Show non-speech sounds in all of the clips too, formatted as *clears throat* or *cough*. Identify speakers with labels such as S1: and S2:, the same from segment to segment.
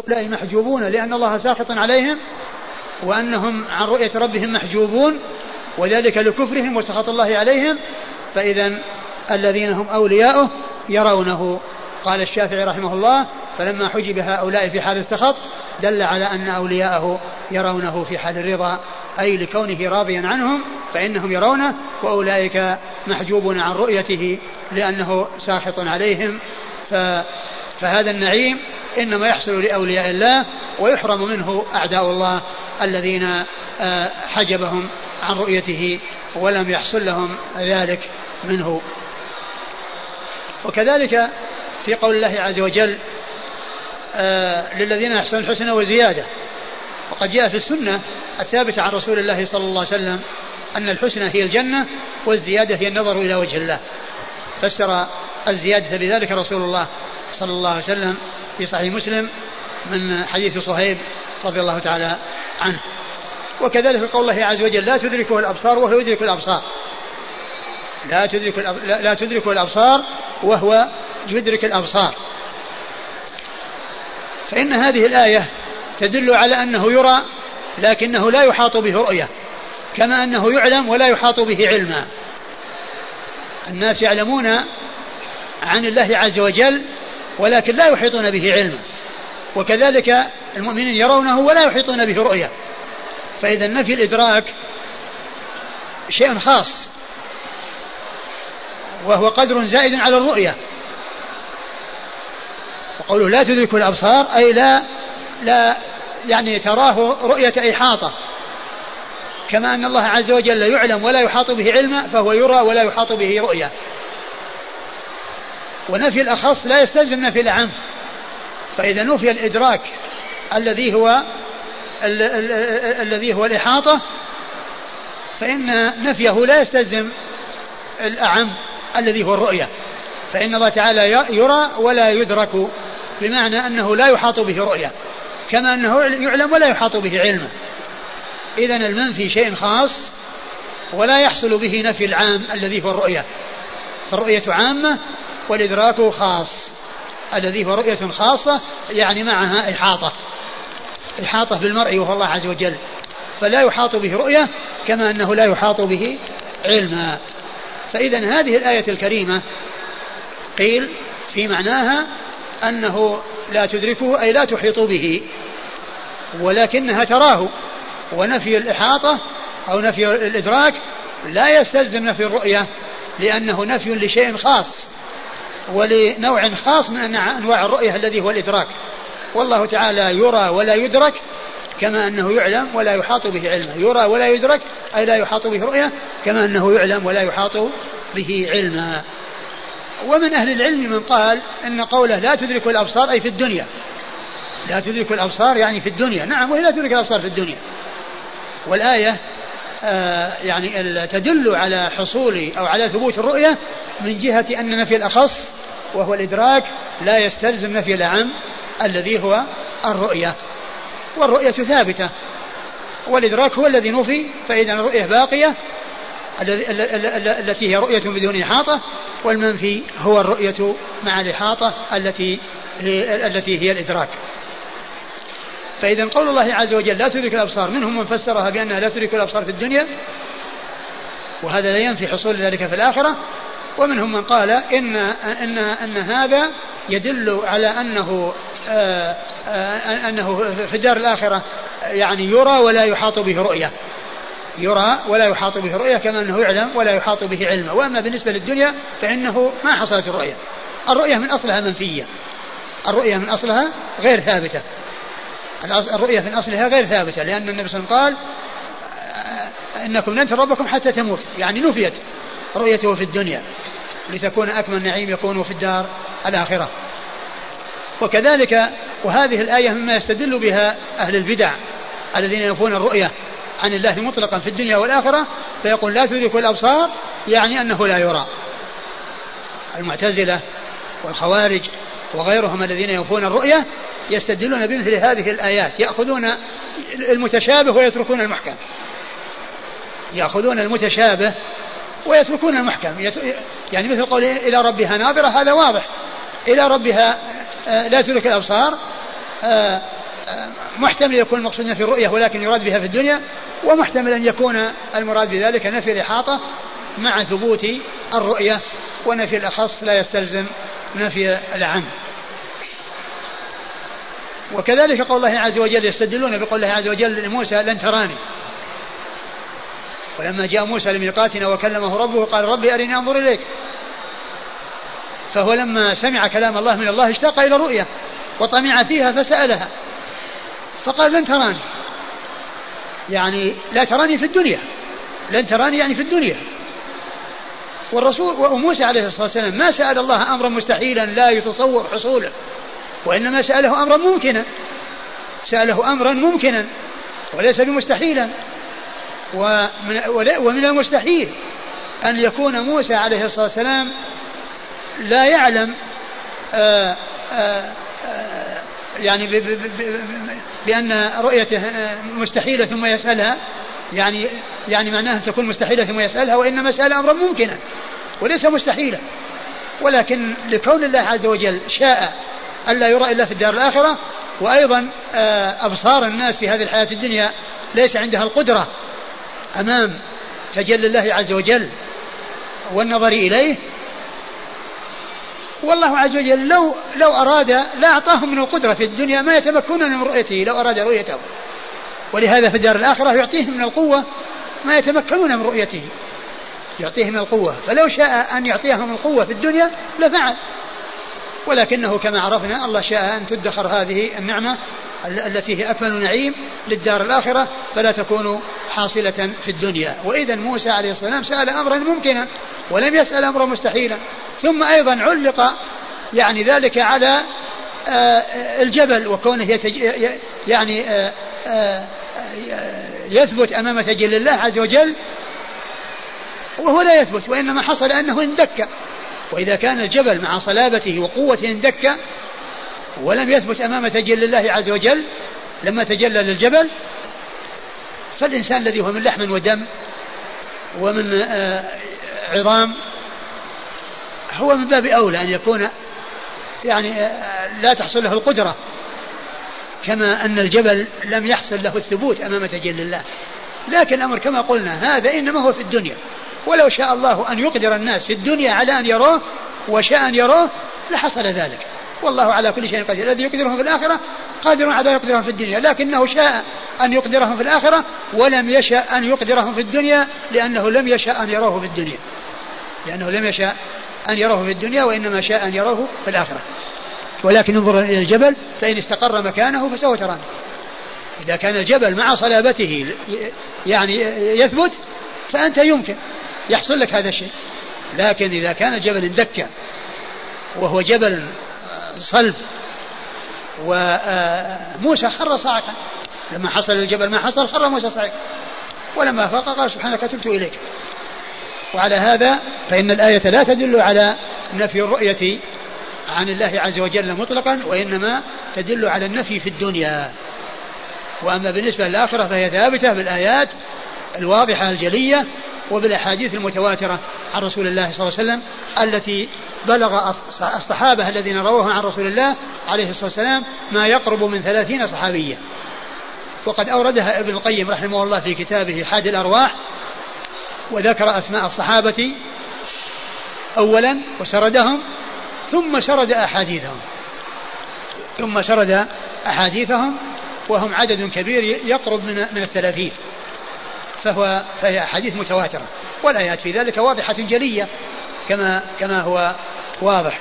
S1: هؤلاء محجوبون لأن الله ساخط عليهم وأنهم عن رؤية ربهم محجوبون وذلك لكفرهم وسخط الله عليهم. فإذا الذين هم أولياؤه يرونه. قال الشافعي رحمه الله فلما حجب هؤلاء في حال السخط دل على أن أولياءه يرونه في حال الرضا أي لكونه راضيا عنهم فإنهم يرونه وأولئك محجوبون عن رؤيته لأنه ساخط عليهم. ف فهذا النعيم إنما يحصل لأولياء الله ويحرم منه أعداء الله الذين آه، حجبهم عن رؤيته ولم يحصل لهم ذلك منه. وكذلك في قول الله عز وجل آه للذين أحسنوا الحسنى وزيادة. وقد جاء في السنة الثابتة عن رسول الله صلى الله عليه وسلم أن الحسنى هي الجنة والزيادة هي النظر إلى وجه الله. فسر الزيادة بذلك رسول الله صلى الله عليه وسلم في صحيح مسلم من حديث صهيب رضي الله تعالى عنه. وكذلك قول الله عز وجل لا تدركه الأبصار وهو يدرك الأبصار. لا تدرك لا تدرك الأبصار وهو يدرك الأبصار. فإن هذه الآية تدل على أنه يرى لكنه لا يحاط به رؤية كما أنه يعلم ولا يحاط به علما. الناس يعلمون عن الله عز وجل ولكن لا يحيطون به علما وكذلك المؤمنين يرونه ولا يحيطون به رؤية. فإذا نفي الإدراك شيء خاص. وهو قدر زائد على الرؤية. وقوله لا تدرك الأبصار أي لا لا يعني تراه رؤية إحاطة. كما أن الله عز وجل يعلم ولا يحاط به علما فهو يرى ولا يحاط به رؤية. ونفي الأخص لا يستلزم نفي الأعم. فإذا نفي الإدراك الذي هو الذي هو الإحاطة فإن نفيه لا يستلزم الأعم الذي هو الرؤية. فإن الله تعالى يرى ولا يدرك بمعنى أنه لا يحاط به رؤية كما أنه يعلم ولا يحاط به علما إذا المنفي شيء خاص ولا يحصل به نفي العام الذي هو الرؤية. فالرؤية عامة والإدراك خاص. الذي هو رؤية خاصة يعني معها إحاطة. إحاطة بالمرء وهو الله عز وجل. فلا يحاط به رؤية كما أنه لا يحاط به علما. فإذا هذه الآية الكريمة قيل في معناها أنه لا تدركه أي لا تحيط به ولكنها تراه ونفي الإحاطة أو نفي الإدراك لا يستلزم نفي الرؤية لأنه نفي لشيء خاص. ولنوع خاص من أنواع الرؤية الذي هو الإدراك. والله تعالى يرى ولا يدرك كما أنه يعلم ولا يحاط به علما يرى ولا يدرك أي لا يحاط به رؤية كما أنه يعلم ولا يحاط به علما ومن أهل العلم من قال أن قوله لا تدرك الأبصار أي في الدنيا. لا تدرك الأبصار يعني في الدنيا. نعم وهي لا تدرك الأبصار في الدنيا. والآية يعني تدل على حصول أو على ثبوت الرؤية من جهة أن نفي الأخص وهو الإدراك لا يستلزم نفي الأعم الذي هو الرؤية. والرؤية ثابتة. والإدراك هو الذي نفي فإذا الرؤية باقية التي هي رؤية بدون إحاطة والمنفي هو الرؤية مع الإحاطة التي هي التي هي الإدراك. فإذا قول الله عز وجل لا تدرك الأبصار منهم من فسرها بأنها لا تدرك الأبصار في الدنيا وهذا لا ينفي حصول ذلك في الآخرة. ومنهم من قال إن أن أن هذا يدل على أنه آه، آه، أنه في الدار الآخرة يعني يرى ولا يحاط به رؤية. يرى ولا يحاط به رؤية كما أنه يعلم ولا يحاط به علما. وأما بالنسبة للدنيا فإنه ما حصلت الرؤية. الرؤية من أصلها منفية. الرؤية من أصلها غير ثابتة. الرؤية من أصلها غير ثابتة لأن النبي صلى الله عليه وسلم قال آه، إنكم لن تربكم حتى تموت يعني نفيت رؤيته في الدنيا لتكون أكمل نعيم يكون في الدار الآخرة. وكذلك وهذه الآية مما يستدل بها أهل البدع الذين ينفون الرؤية عن الله مطلقا في الدنيا والآخرة فيقول لا تدرك الأبصار يعني أنه لا يرى. المعتزلة والخوارج وغيرهم الذين ينفون الرؤية يستدلون بمثل هذه الآيات يأخذون المتشابه ويتركون المحكم. يأخذون المتشابه ويتركون المحكم. يعني مثل قول إلى ربها ناظرة هذا واضح. إلى ربها آه، لا تدرك الأبصار آه، آه، محتمل يكون المقصود في الرؤية ولكن يراد بها في الدنيا ومحتمل أن يكون المراد بذلك نفي الإحاطة مع ثبوت الرؤية ونفي الأخص لا يستلزم نفي العام وكذلك قول الله عز وجل يستدلون بقول الله عز وجل لموسى لن تراني. ولما جاء موسى لميقاتنا وكلمه ربه قال ربي أرني أنظر إليك. فهو لما سمع كلام الله من الله اشتاق إلى رؤية وطمع فيها فسألها. فقال لن تراني. يعني لا تراني في الدنيا. لن تراني يعني في الدنيا. والرسول وموسى عليه الصلاة والسلام ما سأل الله أمرا مستحيلا لا يتصور حصوله وإنما سأله أمرا ممكنا سأله أمرا ممكنا وليس بمستحيلا ومن, ومن المستحيل أن يكون موسى عليه الصلاة والسلام لا يعلم آآ آه، آآ آه، آه، يعني بأن رؤيته مستحيلة ثم يسألها. يعني يعني معناها تكون مستحيلة ثم يسألها وإنما سأل أمرا ممكنا وليس مستحيلا ولكن لكون الله عز وجل شاء ألا يرى إلا في الدار الآخرة وأيضا أبصار الناس في هذه الحياة الدنيا ليس عندها القدرة أمام تجلي الله عز وجل والنظر إليه والله عز وجل لو لو أراد لا أعطاهم من القدرة في الدنيا ما يتمكنون من رؤيته لو أراد رؤيته. ولهذا في الدار الآخرة يعطيهم من القوة ما يتمكنون من رؤيته. يعطيهم القوة. فلو شاء أن يعطيهم القوة في الدنيا لفعل. ولكنه كما عرفنا الله شاء أن تدخر هذه النعمة التي هي أكمل نعيم للدار الآخرة فلا تكون حاصلة في الدنيا. وإذا موسى عليه السلام سأل أمرا ممكنا ولم يسأل أمرا مستحيلا. ثم أيضا علق يعني ذلك على آه، الجبل وكونه يعني آه، آه، يثبت أمام تجل الله عز وجل وهو لا يثبت وإنما حصل أنه اندك. وإذا كان الجبل مع صلابته وقوته اندك ولم يثبت أمام تجل الله عز وجل لما تجلى للجبل فالإنسان الذي هو من لحم ودم ومن عظام هو من باب أولى أن يكون يعني لا تحصل له القدرة. كما أن الجبل لم يحصل له الثبوت أمام تجل الله. لكن الأمر كما قلنا هذا إنما هو في الدنيا. ولو شاء الله أن يقدر الناس في الدنيا على أن يروه وشاء أن يروه لحصل ذلك. والله على كل شيء قدير. الذي يقدرهم في الآخرة قادر على يقدرهم في الدنيا لكنه شاء أن يقدرهم في الآخرة ولم يشاء أن يقدرهم في الدنيا لأنه لم يشاء أن يروه في الدنيا. لأنه لم يشاء أن يروه في الدنيا وإنما شاء أن يروه في الآخرة. ولكن انظر إلى الجبل فإن استقر مكانه فسوف تراني. إذا كان الجبل مع صلابته يعني يثبت فأنت يمكن يحصل لك هذا الشيء. لكن إذا كان الجبل اندك وهو جبل صلب وموسى خر صاعقا. لما حصل الجبل ما حصل خر موسى صاعقا. ولما فاق قال سبحانك تبت إليك. وعلى هذا فإن الآية لا تدل على نفي الرؤية عن الله عز وجل مطلقا وإنما تدل على النفي في الدنيا. وأما بالنسبة للآخرة فهي ثابتة بالآيات الواضحة الجلية وبالأحاديث المتواترة عن رسول الله صلى الله عليه وسلم التي بلغ الصحابة الذين رووها عن رسول الله عليه الصلاة والسلام ما يقرب من ثلاثين صحابيا وقد أوردها ابن القيم رحمه الله في كتابه حاد الأرواح وذكر أسماء الصحابة أولا وسردهم ثم سرد أحاديثهم. ثم سرد أحاديثهم وهم عدد كبير يقرب من من الثلاثين. فهو فهي أحاديث متواترة. والآيات في ذلك واضحة جلية كما كما هو واضح.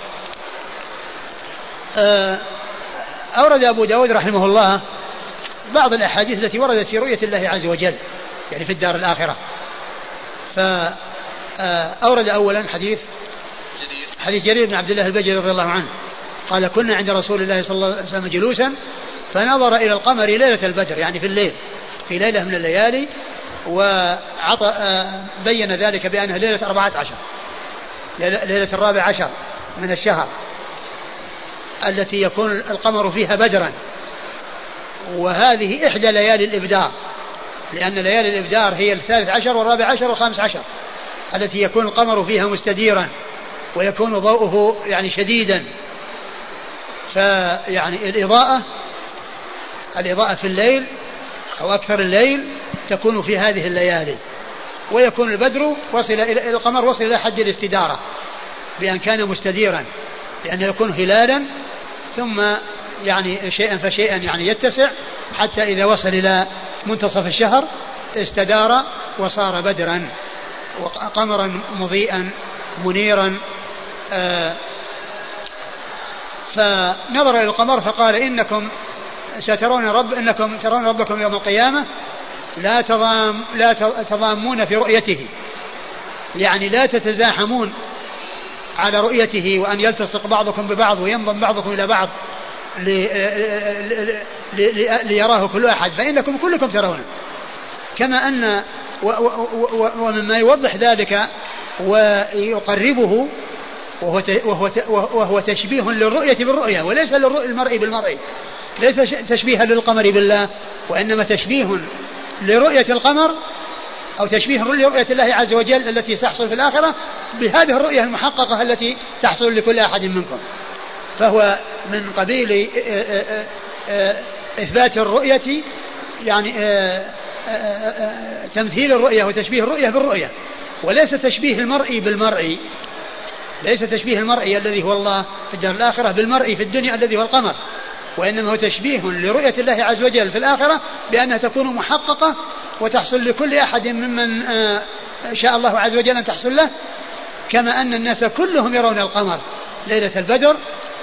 S1: آه، أورد أبو داود رحمه الله بعض الأحاديث التي وردت في رؤية الله عز وجل يعني في الدار الآخرة. فأورد أولا حديث حديث جرير بن عبد الله البجلي رضي الله عنه. قال كنا عند رسول الله صلى الله عليه وسلم جلوسا فنظر إلى القمر ليلة البدر يعني في الليل في ليلة من الليالي وعطى بين ذلك بأنها ليلة أربعة عشر ليلة الرابع عشر من الشهر التي يكون القمر فيها بدرا. وهذه إحدى ليالي الإبدار لأن ليالي الإبدار هي الثالث عشر والرابع عشر والخامس عشر التي يكون القمر فيها مستديرا. ويكون ضوءه يعني شديدا. فيعني الإضاءة الإضاءة في الليل أو أكثر الليل تكون في هذه الليالي. ويكون البدر وصل إلى القمر وصل إلى حد الاستدارة بأن كان مستديرا لأنه يكون هلالا ثم يعني شيئا فشيئا يعني يتسع حتى إذا وصل إلى منتصف الشهر استدار وصار بدرا قمرا مضيئا. منيرا آه فنظر إلى القمر فقال إنكم سترون رب إنكم ترون ربكم يوم القيامة لا تضام لا تضامون في رؤيته. يعني لا تتزاحمون على رؤيته وأن يلتصق بعضكم ببعض وينضم بعضكم إلى بعض ليراه كل أحد فإنكم كلكم ترونه. كما أن ومما يوضح ذلك ويقربه وهو وهو تشبيه للرؤية بالرؤية وليس للمرء بالمرء. ليس تشبيها للقمر بالله وإنما تشبيه لرؤية القمر أو تشبيه لرؤية الله عز وجل التي تحصل في الآخرة بهذه الرؤية المحققة التي تحصل لكل أحد منكم. فهو من قبيل إثبات الرؤية يعني تمثيل الرؤية وتشبيه الرؤية بالرؤية وليس تشبيه المرء بالمرء. ليس تشبيه المرء الذي هو الله في الدار الآخرة بالمرء في الدنيا الذي هو القمر وإنما هو تشبيه لرؤية الله عز وجل في الآخرة بأنها تكون محققة وتحصل لكل أحد ممن آه، شاء الله عز وجل أن تحصل له كما أن الناس كلهم يرون القمر ليلة البدر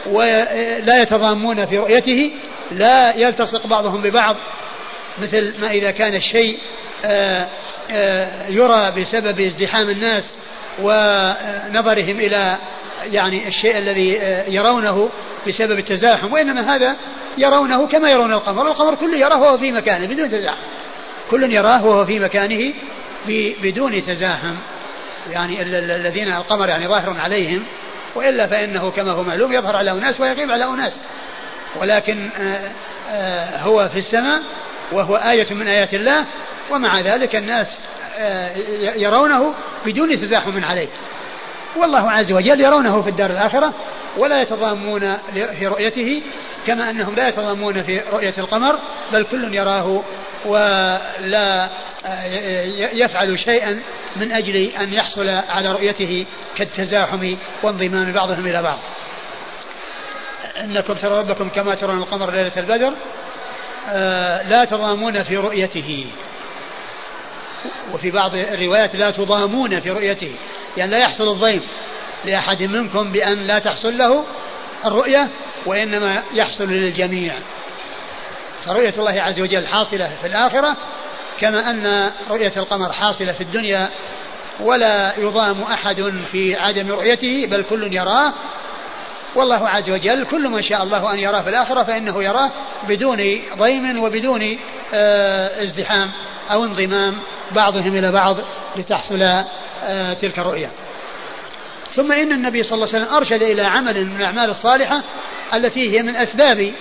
S1: ولا يتضامون في رؤيته لا يلتصق بعضهم ببعض مثل ما إذا كان الشيء آه، آه، يرى بسبب ازدحام الناس ونظرهم إلى يعني الشيء الذي يرونه بسبب التزاحم وإنما هذا يرونه كما يرون القمر. والقمر كل يراه وهو في مكانه بدون تزاحم. كل يراه وهو في مكانه بدون تزاحم. يعني الذين القمر يعني ظاهر عليهم وإلا فإنه كما هو معلوم يظهر على أناس ويغيب على أناس. ولكن آه، آه، هو في السماء وهو آية من آيات الله ومع ذلك الناس آه، يرونه بدون تزاحم عليه. والله عز وجل يرونه في الدار الآخرة ولا يتضامون في رؤيته كما أنهم لا يتضامون في رؤية القمر بل كل يراه ولا يفعل شيئا من أجل أن يحصل على رؤيته كالتزاحم وانضمام بعضهم إلى بعض. إنكم ترى ربكم كما ترون القمر ليلة البدر. آه، لا تضامون في رؤيته. وفي بعض الروايات لا تضامون في رؤيته. يعني لا يحصل الضيم لأحد منكم بأن لا تحصل له الرؤية وإنما يحصل للجميع. فرؤية الله عز وجل حاصلة في الآخرة كما أن رؤية القمر حاصلة في الدنيا ولا يضام أحد في عدم رؤيته بل كل يراه والله عز وجل كل من شاء الله أن يراه في الآخرة فإنه يراه بدون ضيم وبدون آه، ازدحام أو انضمام بعضهم إلى بعض لتحصل آه، تلك الرؤية. ثم إن النبي صلى الله عليه وسلم أرشد إلى عمل من الأعمال الصالحة التي هي من أسباب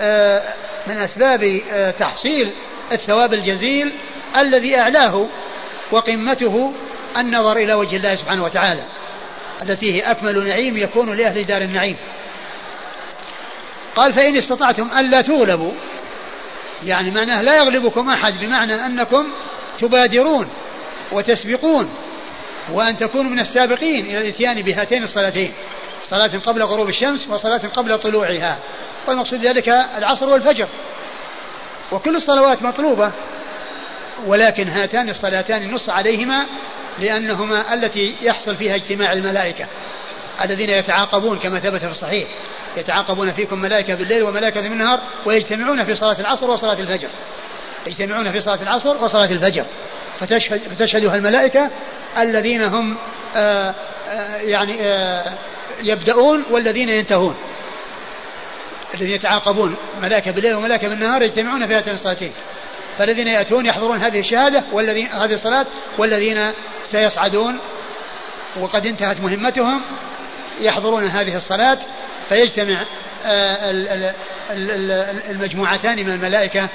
S1: آه، من أسباب تحصيل الثواب الجزيل الذي أعلاه وقمته النظر إلى وجه الله سبحانه وتعالى. التي هي أكمل نعيم يكون لأهل دار النعيم. قال فإن استطعتم ألا تغلبوا. يعني معناه لا يغلبكم أحد بمعنى أنكم تبادرون وتسبقون وأن تكونوا من السابقين إلى الإتيان بهاتين الصلاتين صلاة قبل غروب الشمس وصلاة قبل طلوعها. والمقصود ذلك العصر والفجر. وكل الصلوات مطلوبة ولكن هاتان الصلاتان نص عليهما لأنهما التي يحصل فيها اجتماع الملائكة الذين يتعاقبون كما ثبت في الصحيح يتعاقبون فيكم ملائكة بالليل وملائكة بالنهار ويجتمعون في صلاة العصر وصلاة الفجر. يجتمعون في صلاة العصر وصلاة الفجر. فتشهد فتشهدها الملائكة الذين هم آآ آآ يعني آآ يبدأون والذين ينتهون. الذين يتعاقبون ملائكة بالليل وملائكة بالنهار يجتمعون في هاتين الصلاتين. فالذين يأتون يحضرون هذه الشهادة والذين هذه الصلاة والذين سيصعدون وقد انتهت مهمتهم يحضرون هذه الصلاة فيجتمع المجموعتان من الملائكة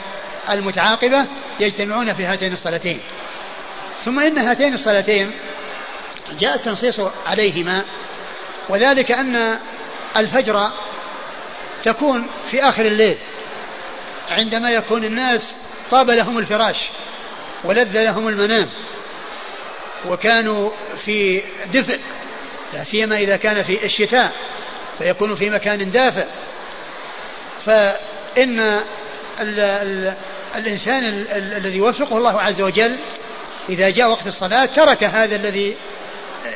S1: المتعاقبة يجتمعون في هاتين الصلاتين. ثم إن هاتين الصلاتين جاء التنصيص عليهما وذلك أن الفجر تكون في آخر الليل عندما يكون الناس طاب لهم الفراش ولذ لهم المنام وكانوا في دفء لا سيما إذا كان في الشتاء فيكون في مكان دافئ. فإن ال ال الإنسان الذي وفقه الله عز وجل إذا جاء وقت الصلاة ترك هذا الذي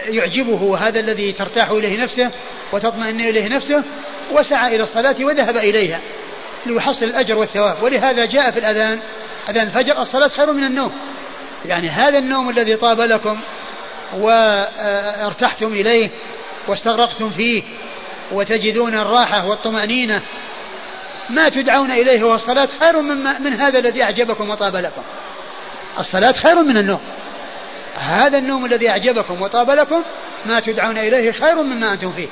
S1: يعجبه وهذا الذي ترتاح إليه نفسه وتطمئن إليه نفسه وسعى إلى الصلاة وذهب إليها. ليحصل الأجر والثواب. ولهذا جاء في الأذان أذان الفجر الصلاة خير من النوم. يعني هذا النوم الذي طاب لكم وارتحتم إليه واستغرقتم فيه وتجدون الراحة والطمأنينة ما تدعون إليه والصلاة خير من, من هذا الذي أعجبكم وطاب لكم. الصلاة خير من النوم. هذا النوم الذي أعجبكم وطاب لكم ما تدعون إليه خير مما أنتم فيه.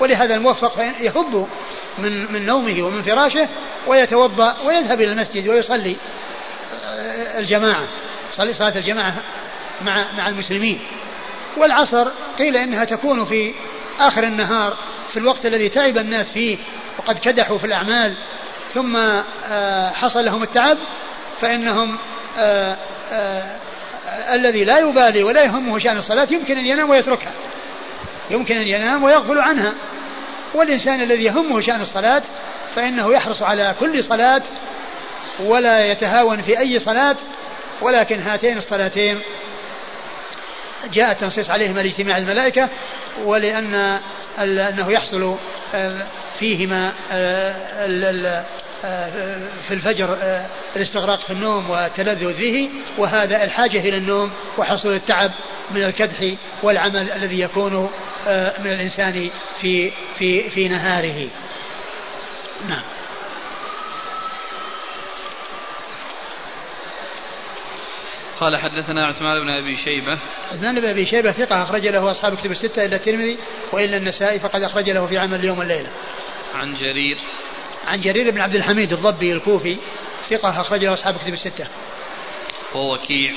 S1: ولهذا الموفق يهب من من نومه ومن فراشه ويتوضأ ويذهب إلى المسجد ويصلي آه، الجماعة يصلي صلاة الجماعة مع مع المسلمين. والعصر قيل إنها تكون في آخر النهار في الوقت الذي تعب الناس فيه وقد كدحوا في الأعمال ثم آه، حصل لهم التعب فإنهم آه، الذي لا يبالي ولا يهمه شأن الصلاة يمكن أن ينام ويتركها يمكن أن ينام ويغفل عنها. والإنسان الذي يهمه شأن الصلاة فإنه يحرص على كل صلاة ولا يتهاون في أي صلاة ولكن هاتين الصلاتين جاء التنصيص عليهما لاجتماع الملائكة ولأن أنه يحصل آه، فيهما آه، في الفجر الاستغراق في النوم والتلذذ به وهذا الحاجة إلى النوم وحصول التعب من الكدح والعمل الذي يكون من الإنسان في في في نهاره. نعم.
S2: قال حدثنا عثمان بن أبي شيبة.
S1: عثمان بن أبي شيبة ثقة أخرج له أصحاب كتب الستة إلا الترمذي وإلا النسائي فقد أخرج له في عمل اليوم والليلة.
S2: عن جرير
S1: عن جرير بن عبد الحميد الضبي الكوفي ثقة أخرج له أصحاب كتب الستة.
S2: ووكيع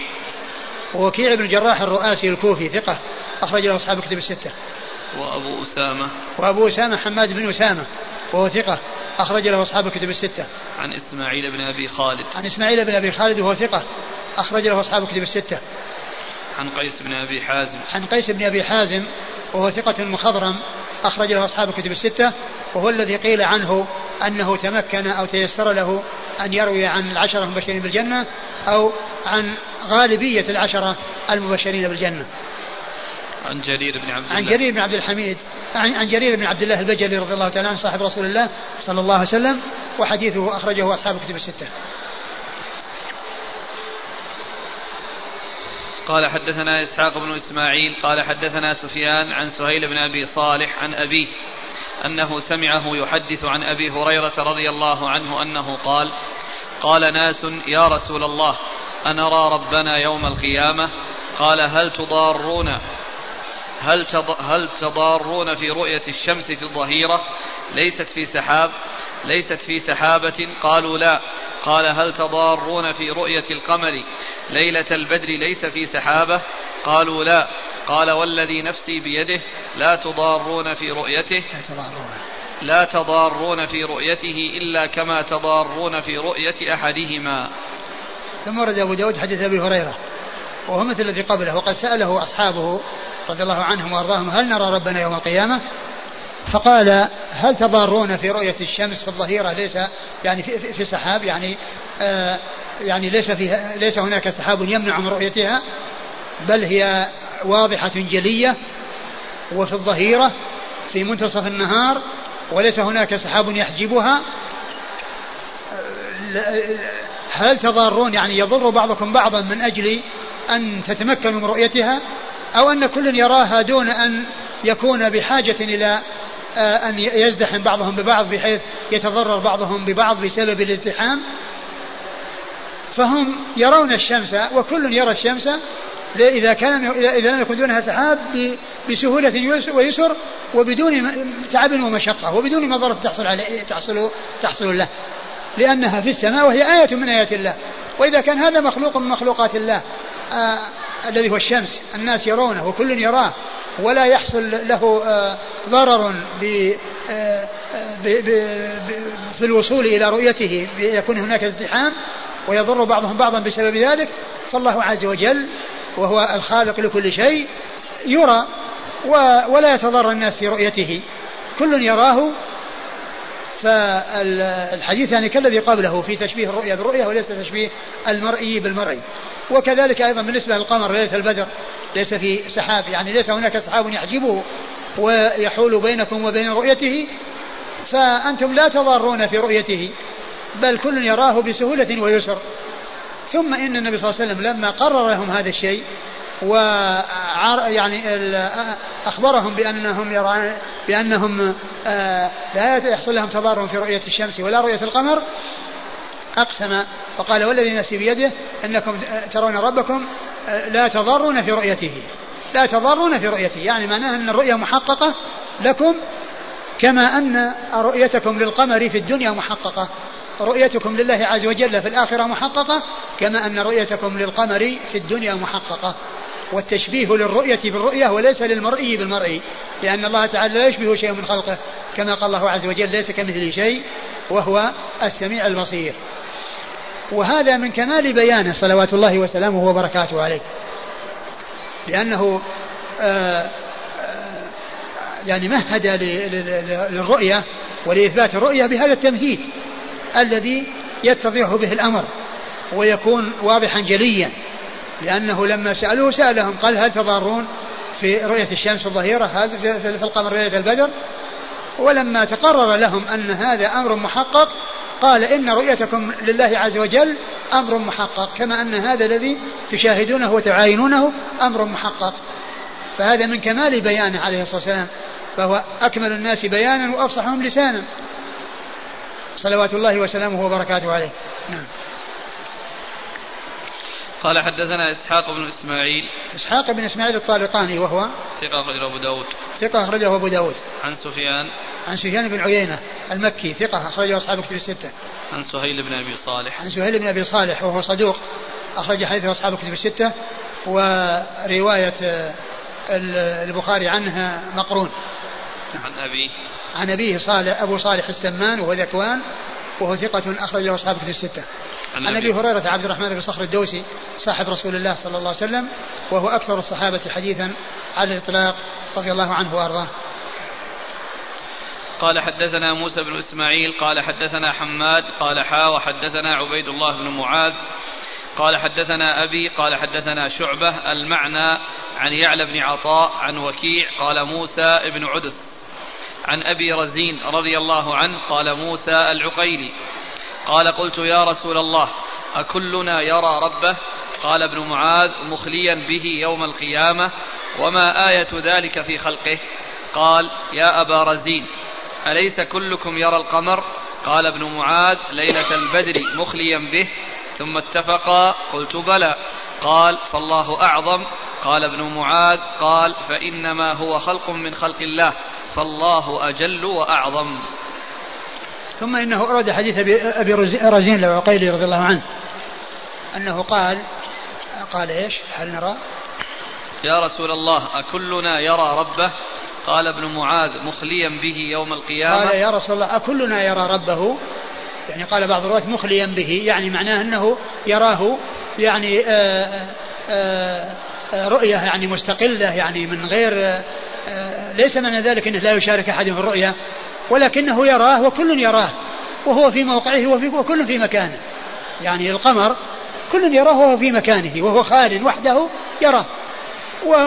S1: ووكيع بن الجراح الرؤاسي الكوفي ثقة أخرج له أصحاب كتب الستة.
S2: وأبو أسامة
S1: وأبو أسامة حماد بن أسامة وهو ثقة أخرج له أصحاب الكتب الستة.
S2: عن إسماعيل بن أبي خالد.
S1: عن إسماعيل بن أبي خالد وهو ثقة أخرج له أصحاب الكتب الستة.
S2: عن قيس بن أبي حازم.
S1: عن قيس بن أبي حازم وهو ثقة مخضرم أخرج له أصحاب الكتب الستة وهو الذي قيل عنه أنه تمكن أو تيسر له أن يروي عن العشرة المبشرين بالجنة أو عن غالبية العشرة المبشرين بالجنة.
S2: عن جرير بن عبد الله
S1: عن جرير بن عبد الحميد عن, عن جرير بن عبد الله البجلي رضي الله تعالى عنه صاحب رسول الله صلى الله عليه وسلم وحديثه أخرجه أصحاب الكتب الستة.
S2: قال حدثنا إسحاق بن إسماعيل قال حدثنا سفيان عن سهيل بن أبي صالح عن أبيه أنه سمعه يحدث عن أبي هريرة رضي الله عنه أنه قال قال ناس يا رسول الله أنرى ربنا يوم القيامة؟ قال هل تضارون هل هل تضارون في رؤية الشمس في الظهيرة؟ ليست في سحاب. ليست في سحابة؟ قالوا لا. قال هل تضارون في رؤية القمر؟ ليلة البدر ليس في سحابة؟ قالوا لا. قال والذي نفسي بيده لا تضارون في رؤيته. لا تضارون. لا تضارون في رؤيته إلا كما تضارون في رؤية أحدهما.
S1: ثم ورد أبو داود حديث أبي هريرة وهو مثل الذي قبله وقد سأله أصحابه رضي الله عنهم وأرضاهم هل نرى ربنا يوم القيامة؟ فقال هل تضارون في رؤية الشمس في الظهيرة؟ ليس يعني في, في, سحاب يعني آه يعني ليس فيها ليس هناك سحاب يمنع من رؤيتها بل هي واضحة جلية وفي الظهيرة في منتصف النهار وليس هناك سحاب يحجبها. هل تضارون؟ يعني يضر بعضكم بعضا من أجل أن تتمكنوا من رؤيتها أو أن كل يراها دون أن يكون بحاجة إلى آه، أن يزدحم بعضهم ببعض بحيث يتضرر بعضهم ببعض بسبب الازدحام. فهم يرون الشمس وكل يرى الشمس إذا كان إذا لم يكن دونها سحاب بسهولة ويسر وبدون تعب ومشقة وبدون مضرة تحصل عليه تحصل تحصل له. لأنها في السماء وهي آية من آيات الله. وإذا كان هذا مخلوق من مخلوقات الله آه الذي هو الشمس. الناس يرونه وكل يراه. ولا يحصل له آه ضرر ب آه في الوصول إلى رؤيته. يكون هناك ازدحام ويضر بعضهم بعضا بسبب ذلك. فالله عز وجل وهو الخالق لكل شيء يرى ولا يتضرر الناس في رؤيته. كل يراه. فالحديث يعني كالذي قبله في تشبيه الرؤيا بالرؤيا وليس تشبيه المرئي بالمرئي. وكذلك أيضا بالنسبة للقمر ليلة البدر ليس في سحاب يعني ليس هناك سحاب يحجبه ويحول بينكم وبين رؤيته فأنتم لا تضارون في رؤيته بل كل يراه بسهولة ويسر. ثم إن النبي صلى الله عليه وسلم لما قرر لهم هذا الشيء و يعني أخبرهم بأنهم يرى بأنهم آه، لا يحصل لهم تضارب في رؤية الشمس ولا رؤية القمر أقسم وقال والذي نفسي بيده أنكم ترون ربكم آه، لا تضارون في رؤيته. لا تضارون في رؤيته. يعني معناه أن الرؤية محققة لكم كما أن رؤيتكم للقمر في الدنيا محققة. رؤيتكم لله عز وجل في الآخرة محققة كما أن رؤيتكم للقمر في الدنيا محققة. والتشبيه للرؤية بالرؤية وليس للمرئي بالمرئي لأن الله تعالى لا يشبه شيء من خلقه كما قال الله عز وجل ليس كمثله شيء وهو السميع البصير. وهذا من كمال بيانه صلوات الله وسلامه وبركاته عليه. لأنه آه، آآ يعني مهد للرؤية ولإثبات الرؤية بهذا التمهيد الذي يتضح به الأمر ويكون واضحا جليا. لأنه لما سألوه سألهم قال هل تضارون في رؤية الشمس الظهيرة هذا في القمر ليلة البدر؟ ولما تقرر لهم أن هذا أمر محقق قال إن رؤيتكم لله عز وجل أمر محقق كما أن هذا الذي تشاهدونه وتعاينونه أمر محقق. فهذا من كمال بيانه عليه الصلاة والسلام. فهو أكمل الناس بيانا وأفصحهم لسانا. صلوات الله وسلامه وبركاته عليه. نعم.
S2: قال حدثنا إسحاق بن إسماعيل.
S1: إسحاق بن إسماعيل الطالقاني وهو
S2: ثقة أخرجه أبو داود.
S1: ثقة أخرجه أبو داود.
S2: عن سفيان.
S1: عن سفيان بن عيينة المكي ثقة أخرجه أصحاب كتب الستة.
S2: عن سهيل بن أبي صالح.
S1: عن سهيل بن أبي صالح وهو صدوق أخرج حديثه أصحاب كتب الستة ورواية البخاري عنها مقرون.
S2: عن أبيه
S1: عن أبيه صالح أبو صالح السمان وهو ذكوان وهو ثقة أخرجه أصحاب كتب الستة. عن ابي هريرة عبد الرحمن بن صخر الدوسي صاحب رسول الله صلى الله عليه وسلم وهو أكثر الصحابة حديثا على الإطلاق رضي الله عنه وأرضاه.
S2: قال حدثنا موسى بن إسماعيل قال حدثنا حماد قال حا وحدثنا عبيد الله بن معاذ. قال حدثنا أبي قال حدثنا شعبة المعنى عن يعلى بن عطاء عن وكيع قال موسى بن عدس. عن أبي رزين رضي الله عنه قال موسى العقيلي. قال قلت يا رسول الله أكلنا يرى ربه؟ قال ابن معاذ مخليا به يوم القيامة وما آية ذلك في خلقه؟ قال يا أبا رزين أليس كلكم يرى القمر؟ قال ابن معاذ ليلة البدر مخليا به ثم اتفقا قلت بلى. قال فالله أعظم. قال ابن معاذ قال فإنما هو خلق من خلق الله فالله أجل وأعظم.
S1: ثم إنه أورد حديث ابي أبي رزين العقيلي رضي الله عنه أنه قال قال إيش؟ هل نرى؟
S2: يا رسول الله أكلنا يرى ربه؟ قال ابن معاذ مخليا به يوم القيامة
S1: قال يا رسول الله أكلنا يرى ربه يعني قال بعض الرواة مخليا به يعني معناه أنه يراه يعني آآ آه، آآ آه، آه، رؤية يعني مستقلة يعني من غير ليس معنى ذلك أنه لا يشارك أحد في الرؤية ولكنه يراه وكل يراه وهو في موقعه وفي وكل في مكانه. يعني القمر كل يراه وهو في مكانه وهو خال وحده يراه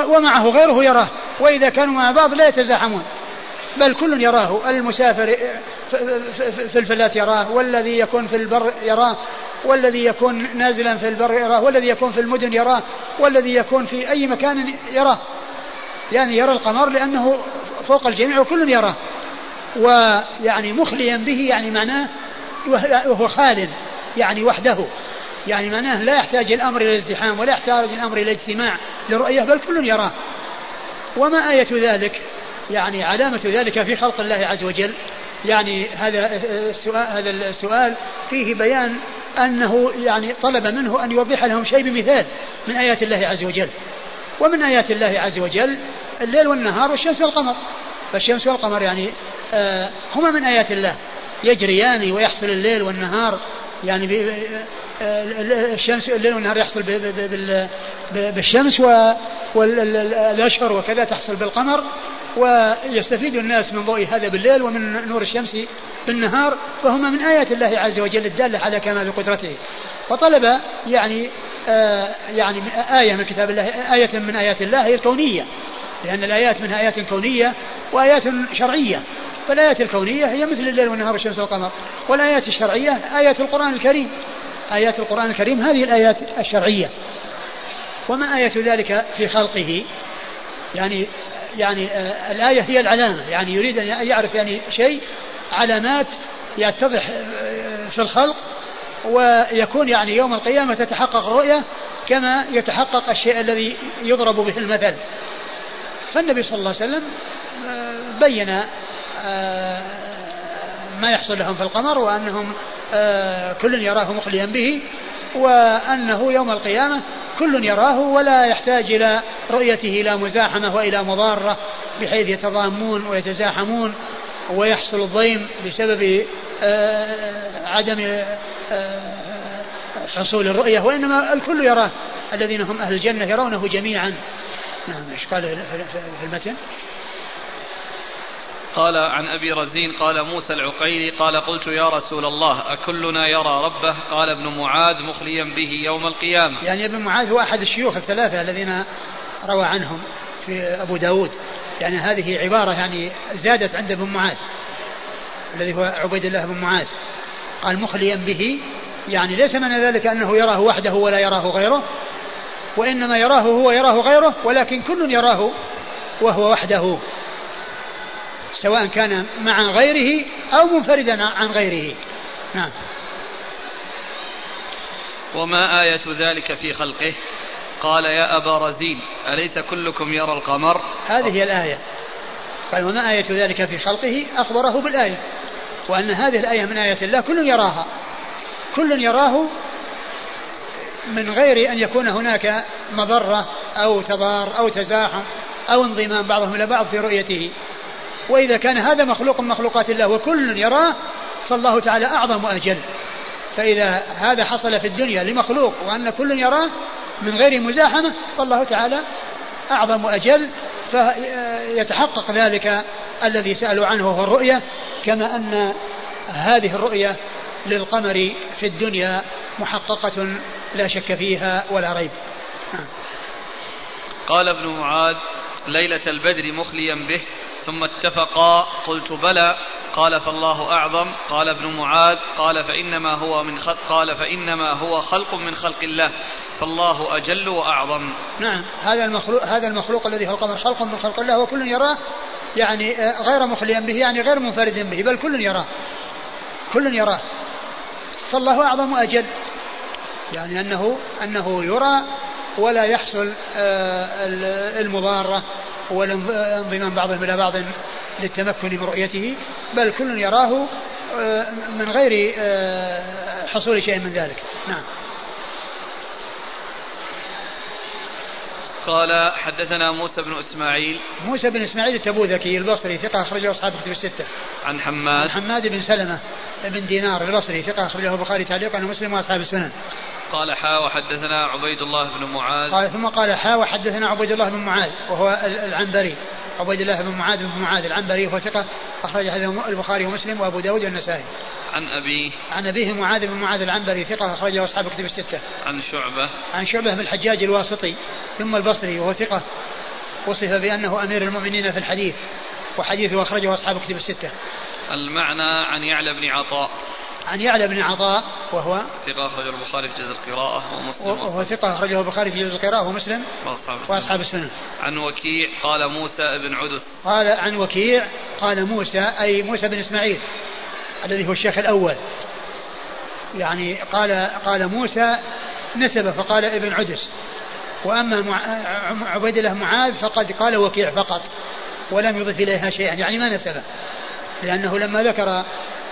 S1: ومعه غيره يراه وإذا كانوا مع بعض لا يتزاحمون. بل كل يراه المسافر في الفلات يراه والذي يكون في البر يراه والذي يكون نازلا في البر يراه والذي يكون في المدن يراه والذي يكون في أي مكان يراه. يعني يرى القمر لأنه فوق الجميع وكل يراه. ويعني مخليا به يعني معناه وهو خال يعني وحده. يعني معناه لا يحتاج الأمر إلى الازدحام ولا يحتاج الأمر إلى اجتماع لرؤية بل كل يراه. وما آية ذلك؟ يعني علامة ذلك في خلق الله عز وجل. يعني هذا السؤال هذا السؤال فيه بيان أنه يعني طلب منه أن يوضح لهم شيء بمثال من آيات الله عز وجل. ومن آيات الله عز وجل الليل والنهار والشمس والقمر. فالشمس والقمر يعني آه هما من آيات الله. يجريان ويحصل الليل والنهار يعني آه، الشمس الليل والنهار يحصل بالشمس والأشهر وكذا تحصل بالقمر. ويستفيد الناس من ضوء هذا بالليل ومن نور الشمس بالنهار. فهما من آيات الله عز وجل الدالة على كمال قدرته. وطلب يعني آه يعني آية من كتاب الله آية من آيات الله هي الكونية. لأن الآيات منها آيات كونية وآيات شرعية. فالآيات الكونية هي مثل الليل والنهار والشمس والقمر. والآيات الشرعية آيات القرآن الكريم. آيات القرآن الكريم هذه الآيات الشرعية. وما آية ذلك في خلقه؟ يعني يعني آه الآية هي العلامة. يعني يريد أن يعرف يعني شيء علامات يتضح آه، في الخلق ويكون يعني يوم القيامة تتحقق الرؤية كما يتحقق الشيء الذي يضرب به المثل. فالنبي صلى الله عليه وسلم آه، بين آه، ما يحصل لهم في القمر وأنهم آه، كل يراه مخليا به وأنه يوم القيامة كل يراه ولا يحتاج إلى رؤيته إلى مزاحمة وإلى مضارة بحيث يتضامون ويتزاحمون ويحصل الضيم بسبب عدم حصول الرؤية وإنما الكل يراه. الذين هم أهل الجنة يرونه جميعا. نعم إيش قال في المتن؟
S2: قال عن أبي رزين قال موسى العقيلي قال قلت يا رسول الله أكلنا يرى ربه قال ابن معاذ مخليا به يوم القيامة.
S1: يعني ابن معاذ هو احد الشيوخ الثلاثة الذين روى عنهم في أبو داود يعني هذه عبارة يعني زادت عند ابن معاذ الذي هو عبيد الله بن معاذ قال مخليا به يعني ليس معنى ذلك أنه يراه وحده ولا يراه غيره وإنما يراه هو يراه غيره ولكن كل يراه وهو وحده سواء كان مع غيره أو منفردا عن غيره. نعم.
S2: وما آية ذلك في خلقه؟ قال يا أبا رزين أليس كلكم يرى القمر؟
S1: هذه هي الآية. قال وما آية ذلك في خلقه؟ أخبره بالآية. وأن هذه الآية من آيات الله كل يراها. كل يراه من غير أن يكون هناك مضرة أو تضار أو تزاحم أو انضمام بعضهم إلى بعض في رؤيته. وإذا كان هذا مخلوق من مخلوقات الله وكل يراه فالله تعالى أعظم وأجل. فإذا هذا حصل في الدنيا لمخلوق وأن كل يراه من غير مزاحمة فالله تعالى أعظم وأجل. فيتحقق ذلك الذي سألوا عنه هو الرؤية كما أن هذه الرؤية للقمر في الدنيا محققة لا شك فيها ولا ريب.
S2: قال ابن معاذ ليلة البدر مخليا به ثم اتفقا قلت بلى قال فالله أعظم قال ابن معاذ قال فإنما هو من خلق قال فإنما هو خلق من خلق الله فالله أجل وأعظم.
S1: نعم هذا المخلوق هذا المخلوق الذي هو القمر خلق من خلق الله وكل يراه يعني آه، غير مخليا به يعني غير منفرد به بل كل يراه. كل يراه. فالله أعظم وأجل. يعني أنه أنه يرى ولا يحصل آه، المضارة والانضمام بعضهم إلى بعض للتمكن من رؤيته بل كل يراه آه، من غير آه، حصول شيء من ذلك نعم
S2: قال حدثنا موسى بن إسماعيل
S1: موسى بن إسماعيل التبوذكي البصري ثقة أخرجه أصحاب كتب الستة.
S2: عن حماد
S1: عن حماد بن سلمة بن دينار البصري ثقة أخرجه البخاري تعليقا ومسلم وأصحاب السنن.
S2: قال حا وحدثنا عبيد الله بن معاذ
S1: قال ثم قال حا وحدثنا عبيد الله بن معاذ وهو العنبري عبيد الله بن معاذ بن معاذ العنبري وهو ثقة أخرج حديثه البخاري ومسلم وأبو داود والنسائي.
S2: عن أبيه
S1: عن أبيه معاذ بن معاذ العنبري ثقة أخرجه أصحاب كتب الستة.
S2: عن شعبة
S1: عن شعبة بن الحجاج الواسطي ثم البصري وهو ثقة وصف بأنه أمير المؤمنين في الحديث وحديثه أخرجه أصحاب كتب الستة.
S2: المعنى عن يعلى بن عطاء
S1: عن يعلى بن عطاء وهو
S2: ثقة أخرجه البخاري في جزء القراءة ومسلم
S1: وهو ثقة أخرجه البخاري في جزء القراءة ومسلم وأصحاب السنة
S2: عن وكيع قال موسى بن عدس.
S1: قال عن وكيع قال موسى أي موسى بن إسماعيل الذي هو الشيخ الأول. يعني قال قال موسى نسب فقال ابن عدس. وأما عبيد الله معاذ فقد قال وكيع فقط ولم يضف إليها شيئا. يعني ما نسبه؟ لأنه لما ذكر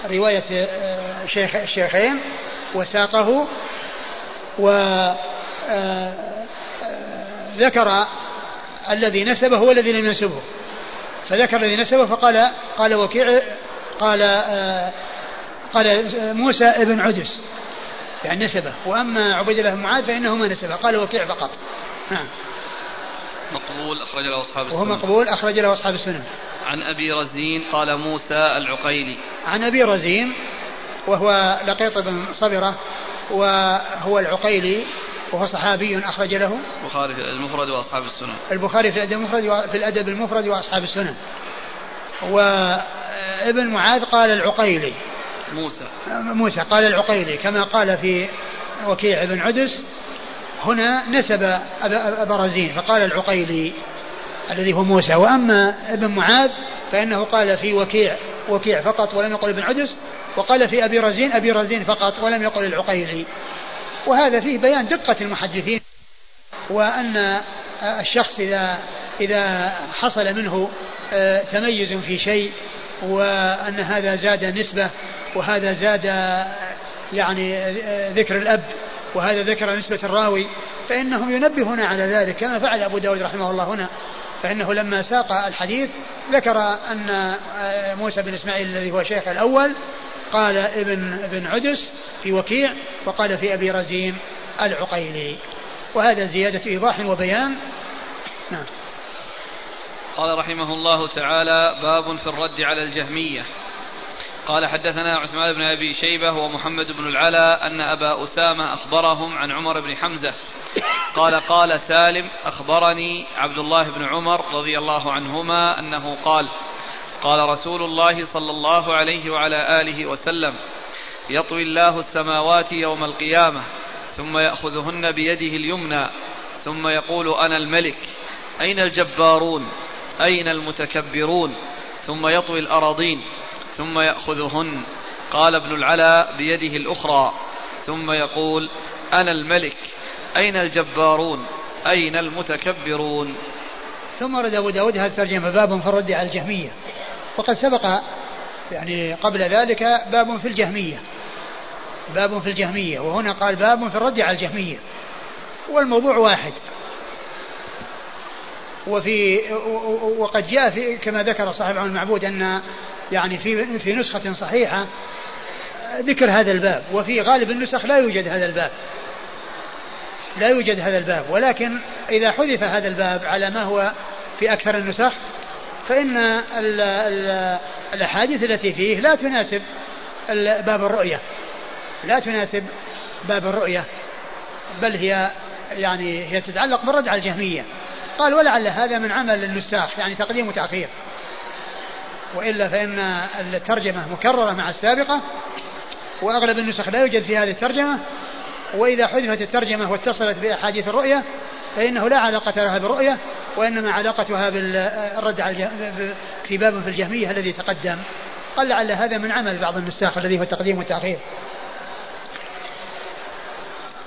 S1: رواية آه، شيخ الشيخين وساقه وذكر آه، آه، الذي نسبه والذي لم ينسبه. فذكر الذي نسبه فقال قال وكيع قال قال موسى ابن عدس يعني نسبه. وأما عبيد الله بن معاذ فإنه ما نسبه. قال وكيع فقط. نعم.
S2: مقبول أخرج له أصحاب السنن
S1: وهو مقبول أخرج له أصحاب السنن
S2: عن أبي رزين قال موسى العقيلي.
S1: عن أبي رزين وهو لقيط بن صبرة وهو العقيلي وهو صحابي أخرج له.
S2: البخاري في المفرد وأصحاب السنن
S1: البخاري في الأدب المفرد في الأدب المفرد وأصحاب السنن وابن معاذ قال العقيلي.
S2: موسى.
S1: موسى قال العقيلي كما قال في وكيع بن عدس هنا نسب أبا رزين فقال العقيلي الذي هو موسى وأما ابن معاذ فإنه قال في وكيع وكيع فقط ولم يقل ابن عدس وقال في أبي رزين أبي رزين فقط ولم يقل العقيلي. وهذا فيه بيان دقة المحدثين وأن الشخص إذا إذا حصل منه آه، تميز في شيء وأن هذا زاد نسبة وهذا زاد يعني آه، ذكر الأب وهذا ذكر نسبة الراوي فإنهم ينبهون على ذلك كما فعل أبو داود رحمه الله هنا. فإنه لما ساق الحديث ذكر أن آه، موسى بن إسماعيل الذي هو شيخ الأول قال ابن ابن عدس في وكيع وقال في أبي رزين العقيلي. وهذا زيادة إيضاح وبيان. نعم.
S2: قال رحمه الله تعالى باب في الرد على الجهمية. قال حدثنا عثمان بن أبي شيبة ومحمد بن العلا أن أبا أسامة أخبرهم عن عمر بن حمزة. قال قال سالم أخبرني عبد الله بن عمر رضي الله عنهما أنه قال قال رسول الله صلى الله عليه وعلى آله وسلم يطوي الله السماوات يوم القيامة ثم يأخذهن بيده اليمنى ثم يقول أنا الملك أين الجبارون؟ أين المتكبرون؟ ثم يطوي الأراضين. ثم يأخذهن. قال ابن العلا بيده الأخرى. ثم يقول أنا الملك. أين الجبارون؟ أين المتكبرون؟
S1: ثم ورد أبو داود هذه الترجمة باب في الرد على الجهمية. وقد سبق يعني قبل ذلك باب في الجهمية. باب في الجهمية. وهنا قال باب في الرد على الجهمية. والموضوع واحد. وفي وقد جاء في كما ذكر صاحب المعبود أن يعني في في نسخة صحيحة ذكر هذا الباب وفي غالب النسخ لا يوجد هذا الباب. لا يوجد هذا الباب ولكن إذا حذف هذا الباب على ما هو في أكثر النسخ فإن ال ال الأحاديث التي فيه لا تناسب باب الرؤية. لا تناسب باب الرؤية بل هي يعني هي تتعلق بالرد على الجهمية. قال ولعل هذا من عمل النساخ يعني تقديم وتأخير وإلا فإن الترجمة مكررة مع السابقة وأغلب النسخ لا يوجد في هذه الترجمة وإذا حذفت الترجمة واتصلت بأحاديث الرؤية فإنه لا علاقة لها بالرؤية وإنما علاقتها بالرد على في باب في الجهمية الذي تقدم. قال لعل هذا من عمل بعض النساخ الذي هو التقديم والتأخير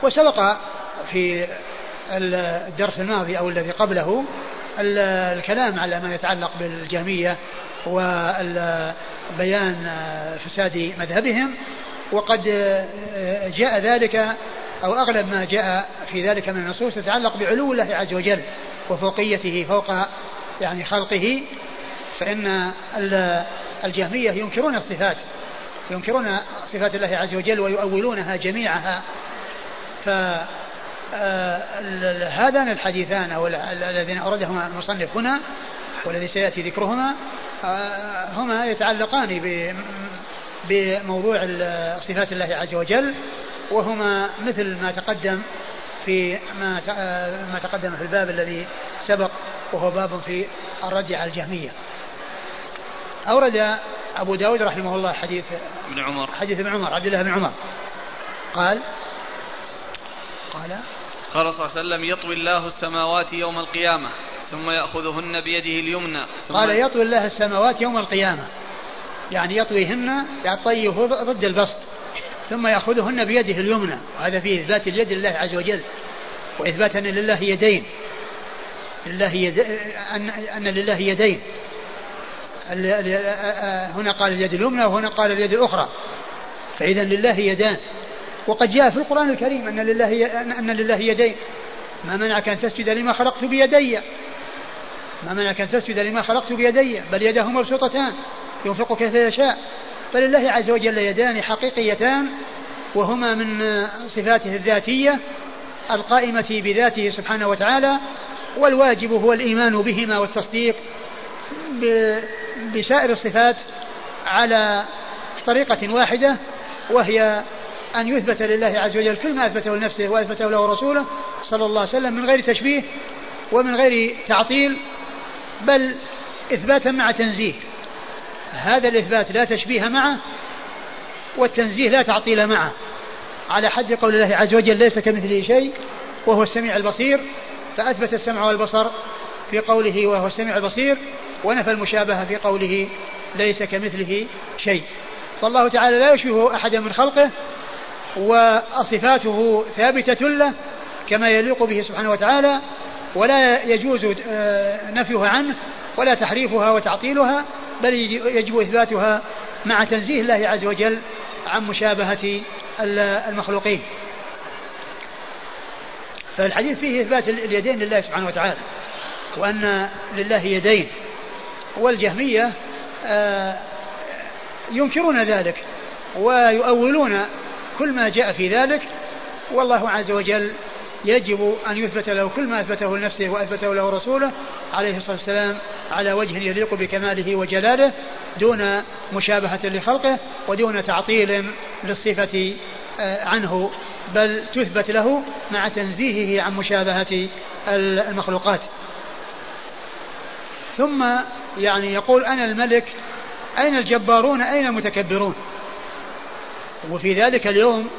S1: وسبق في الدرس الماضي أو الذي قبله الكلام على ما يتعلق بالجهمية وبيان فساد مذهبهم وقد جاء ذلك أو أغلب ما جاء في ذلك من النصوص يتعلق بعلو الله عز وجل وفوقيته فوق يعني خلقه فإن الجهمية ينكرون الصفات ينكرون صفات الله عز وجل ويؤولونها جميعها. ف هذان الحديثان أو الذين أوردهما المصنف هنا والذي سيأتي ذكرهما آه، هما يتعلقان بموضوع صفات الله عز وجل وهما مثل ما تقدم في ما آه، ما تقدم في الباب الذي سبق وهو باب في الرد على الجهمية. أورد أبو داود رحمه الله حديث
S2: ابن عمر.
S1: حديث ابن عمر عبد الله بن عمر. قال قال
S2: قال صلى الله عليه وسلم يطوي الله السماوات يوم القيامة ثم يأخذهن بيده اليمنى
S1: قال يطوي الله السماوات يوم القيامة. يعني يطويهن يطيه ضد البسط ثم يأخذهن بيده اليمنى. وهذا فيه إثبات اليد لله عز وجل وإثبات أن لله يدين. لله يد... أن... أن لله يدين. هنا قال اليد اليمنى وهنا قال اليد الأخرى. فإذا لله يدان. وقد جاء في القرآن الكريم أن لله أن لله يدين. ما منعك أن تسجد لما خلقت بيدي. ما منعك أن تسجد لما خلقت بيدي. بل يداه مبسوطتان. ينفق كيف يشاء. فلله عز وجل يدان حقيقيتان وهما من صفاته الذاتية القائمة بذاته سبحانه وتعالى والواجب هو الإيمان بهما والتصديق بسائر الصفات على طريقة واحدة وهي أن يثبت لله عز وجل كل ما أثبته لنفسه وأثبته له رسوله صلى الله عليه وسلم من غير تشبيه ومن غير تعطيل بل إثباتا مع تنزيه. هذا الإثبات لا تشبيه معه والتنزيه لا تعطيل معه. على حد قول الله عز وجل ليس كمثله شيء وهو السميع البصير فأثبت السمع والبصر في قوله وهو السميع البصير ونفى المشابهة في قوله ليس كمثله شيء. فالله تعالى لا يشبه أحدا من خلقه وصفاته ثابتة له كما يليق به سبحانه وتعالى ولا يجوز آه، نفيها عنه ولا تحريفها وتعطيلها بل يجب إثباتها مع تنزيه الله عز وجل عن مشابهة المخلوقين. فالحديث فيه إثبات اليدين لله سبحانه وتعالى وأن لله يدين والجهمية آه، ينكرون ذلك ويؤولون كل ما جاء في ذلك والله عز وجل يجب أن يثبت له كل ما أثبته لنفسه وأثبته له رسوله عليه الصلاة والسلام على وجه يليق بكماله وجلاله دون مشابهة لخلقه ودون تعطيل للصفة آه، عنه بل تثبت له مع تنزيهه عن مشابهة المخلوقات. ثم يعني يقول أنا الملك أين الجبارون أين المتكبرون؟ وفي ذلك اليوم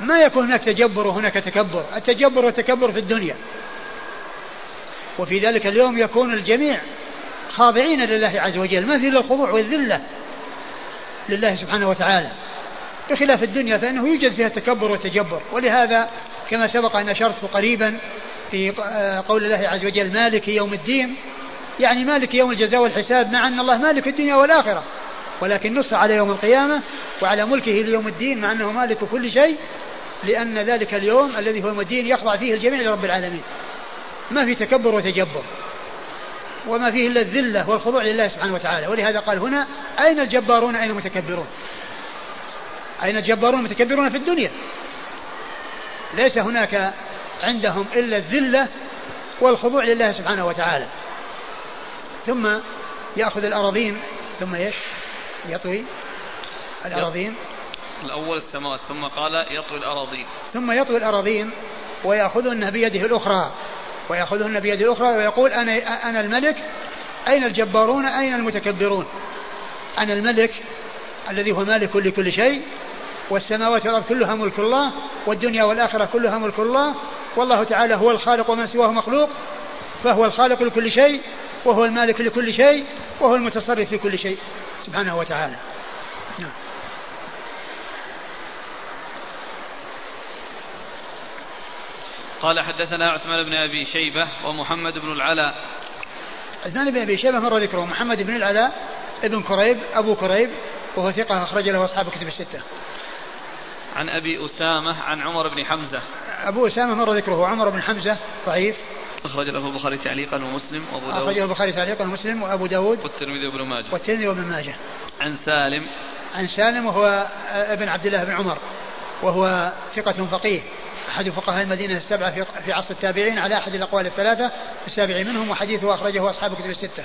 S1: ما يكون هناك تجبر وهناك تكبر. التجبر والتكبر في الدنيا. وفي ذلك اليوم يكون الجميع خاضعين لله عز وجل. ما في الا الخضوع والذلة لله سبحانه وتعالى. بخلاف الدنيا فإنه يوجد فيها التكبر والتجبر. ولهذا كما سبق أن أشرت قريبا في قول الله عز وجل مالك يوم الدين. يعني مالك يوم الجزاء والحساب مع أن الله مالك الدنيا والآخرة. ولكن نص على يوم القيامة وعلى ملكه ليوم الدين مع أنه مالك كل شيء لأن ذلك اليوم الذي هو يوم الدين يخضع فيه الجميع لرب العالمين. ما في تكبر وتجبر وما فيه إلا الذلة والخضوع لله سبحانه وتعالى. ولهذا قال هنا أين الجبارون؟ أين المتكبرون؟ أين الجبارون المتكبرون في الدنيا؟ ليس هناك عندهم إلا الذلة والخضوع لله سبحانه وتعالى. ثم يأخذ الأراضين ثم إيش؟ يطوي الأراضين.
S2: الأول السماوات ثم قال يطوي الأراضين.
S1: ثم يطوي الأراضين ويأخذهن بيده الأخرى. ويأخذهن بيد الأخرى ويقول أنا أنا الملك. أين الجبارون؟ أين المتكبرون؟ أنا الملك الذي هو مالك لكل شيء. والسماوات والأرض كلها ملك الله. والدنيا والآخرة كلها ملك الله. والله تعالى هو الخالق ومن سواه مخلوق. فهو الخالق لكل شيء. وهو المالك لكل شيء وهو المتصرف في كل شيء سبحانه وتعالى نعم
S2: قال حدثنا عثمان بن أبي شيبة ومحمد بن العلاء
S1: عثمان بن أبي شيبة مر ذكره محمد بن العلاء ابن كريب أبو كريب وهو ثقة أخرج له أصحاب كتب الستة.
S2: عن أبي أسامة عن عمر بن حمزة.
S1: أبو أسامة مر ذكره عمر بن حمزة ضعيف.
S2: أخرج له البخاري تعليقا ومسلم وأبو داود.
S1: أخرج له البخاري تعليقا ومسلم وأبو داود.
S2: والترمذي وابن ماجه.
S1: والترمذي وابن ماجه.
S2: عن سالم.
S1: عن سالم وهو ابن عبد الله بن عمر وهو ثقة فقيه. أحد فقهاء المدينة السبعة في, عصر التابعين على أحد الأقوال الثلاثة السابع منهم وحديثه أخرجه أصحاب الكتب الستة.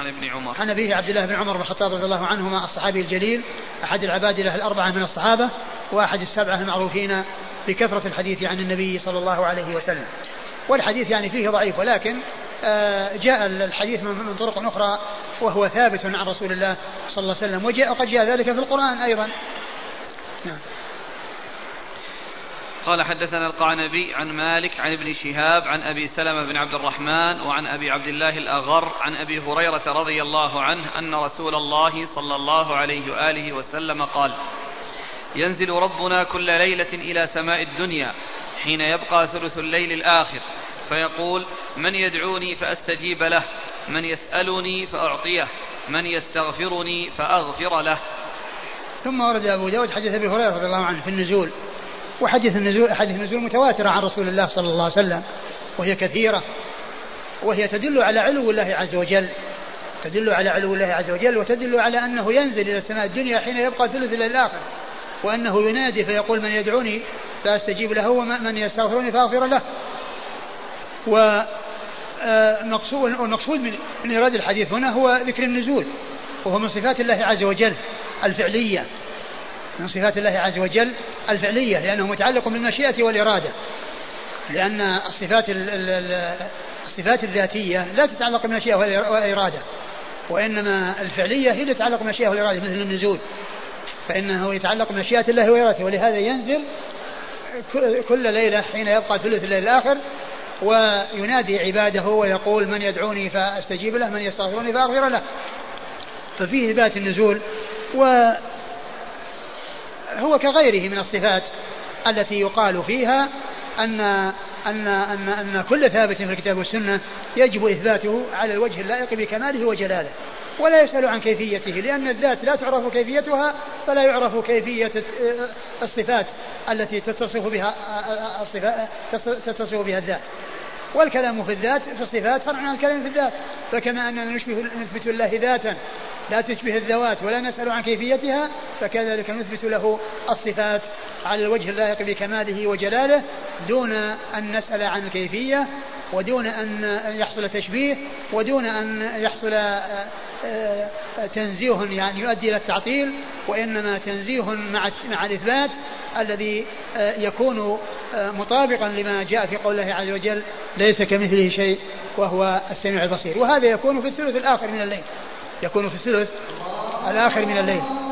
S2: عن ابن عمر.
S1: عن أبيه عبد الله بن عمر بن الخطاب رضي الله عنهما الصحابي الجليل أحد العبادلة الأربعة من الصحابة وأحد السبعة المعروفين بكثرة الحديث عن النبي صلى الله عليه وسلم. والحديث يعني فيه ضعيف ولكن آه، جاء الحديث من طرق أخرى وهو ثابت عن رسول الله صلى الله عليه وسلم وجاء وقد جاء ذلك في القرآن أيضا. نعم.
S2: قال حدثنا القعنبي عن مالك عن ابن شهاب عن أبي سلمة بن عبد الرحمن وعن أبي عبد الله الأغر عن أبي هريرة رضي الله عنه أن رسول الله صلى الله عليه وآله وسلم قال: ينزل ربنا كل ليلة إلى سماء الدنيا حين يبقى ثلث الليل الآخر فيقول: من يدعوني فأستجيب له، من يسألني فأعطيه، من يستغفرني فأغفر له.
S1: ثم ورد أبو داود حديث أبي هريرة رضي الله عنه في النزول وحديث النزول أحاديث النزول متواترة عن رسول الله صلى الله عليه وسلم وهي كثيرة وهي تدل على علو الله عز وجل تدل على علو الله عز وجل وتدل على أنه ينزل إلى السماء الدنيا حين يبقى ثلث الليل الآخر وأنه ينادي فيقول من يدعوني فأستجيب له ومن يستغفرني فأغفر له. و والمقصود من من إيراد الحديث هنا هو ذكر النزول وهو من صفات الله عز وجل الفعلية. من صفات الله عز وجل الفعلية لأنه متعلق بالمشيئة والإرادة. لأن الصفات الصفات الذاتية لا تتعلق بالمشيئة والإرادة وإنما الفعلية هي اللي تتعلق بالمشيئة والإرادة مثل النزول. فإنه يتعلق بمشيئة الله وإرادته ولهذا ينزل كل ليلة حين يبقى ثلث الليل الآخر وينادي عباده ويقول من يدعوني فأستجيب له من يستغفرني فأغفر له. ففيه إثبات النزول و هو كغيره من الصفات التي يقال فيها أن أن أن أن كل ثابت في الكتاب والسنة يجب إثباته على الوجه اللائق بكماله وجلاله ولا يسأل عن كيفيته لأن الذات لا تعرف كيفيتها فلا يعرف كيفية الصفات التي تتصف بها الصفات تتصف بها الذات. والكلام في الذات في الصفات فرع عن الكلام في الذات. فكما أننا نشبه نثبت الله ذاتا لا تشبه الذوات ولا نسأل عن كيفيتها فكذلك نثبت له الصفات على الوجه اللائق بكماله وجلاله دون أن نسأل عن الكيفية ودون أن يحصل تشبيه ودون أن يحصل آه، آه، تنزيه يعني يؤدي إلى التعطيل وإنما تنزيه مع مع الإثبات الذي آه، يكون مطابقا لما جاء في قول الله عز وجل ليس كمثله شيء وهو السميع البصير. وهذا يكون في الثلث الآخر من الليل. يكون في الثلث الآخر من الليل.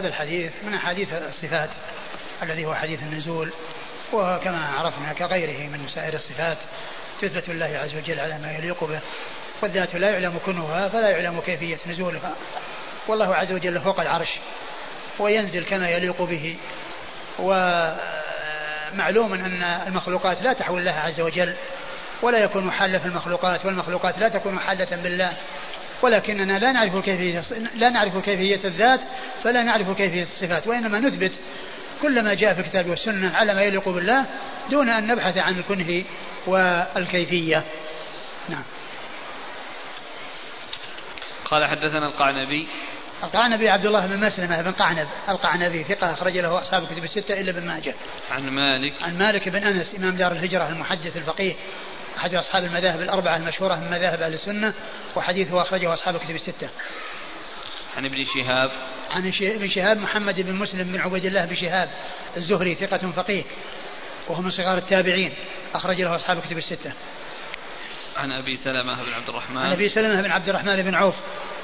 S1: هذا الحديث من أحاديث الصفات الذي هو حديث النزول وكما عرفنا كغيره من سائر الصفات تثبت الله عز وجل على ما يليق به. والذات لا يعلم كنها فلا يعلم كيفية نزولها. والله عز وجل فوق العرش وينزل كما يليق به. ومعلوم أن المخلوقات لا تحول الله عز وجل ولا يكون حالة في المخلوقات والمخلوقات لا تكون حالة بالله. ولكننا لا نعرف كيفية لا نعرف كيفية الذات فلا نعرف كيفية الصفات وإنما نثبت كل ما جاء في الكتاب والسنة على ما يليق بالله دون أن نبحث عن الكنه والكيفية. نعم.
S2: قال حدثنا القعنبي.
S1: القعنبي عبد الله بن مسلمة بن قعنب القعنبي ثقة أخرج له أصحاب الكتب الستة إلا ابن ماجه.
S2: عن مالك.
S1: عن مالك بن أنس إمام دار الهجرة المحدث الفقيه. أحد أصحاب المذاهب الأربعة المشهورة من مذاهب أهل السنة وحديثه أخرجه أصحاب الكتب الستة.
S2: عن ابن شهاب
S1: عن ابن شهاب محمد بن مسلم بن عبيد الله بن شهاب الزهري ثقة فقيه وهو من صغار التابعين أخرج له أصحاب الكتب الستة.
S2: عن أبي سلمة بن عبد الرحمن
S1: عن أبي سلمة بن عبد الرحمن بن عوف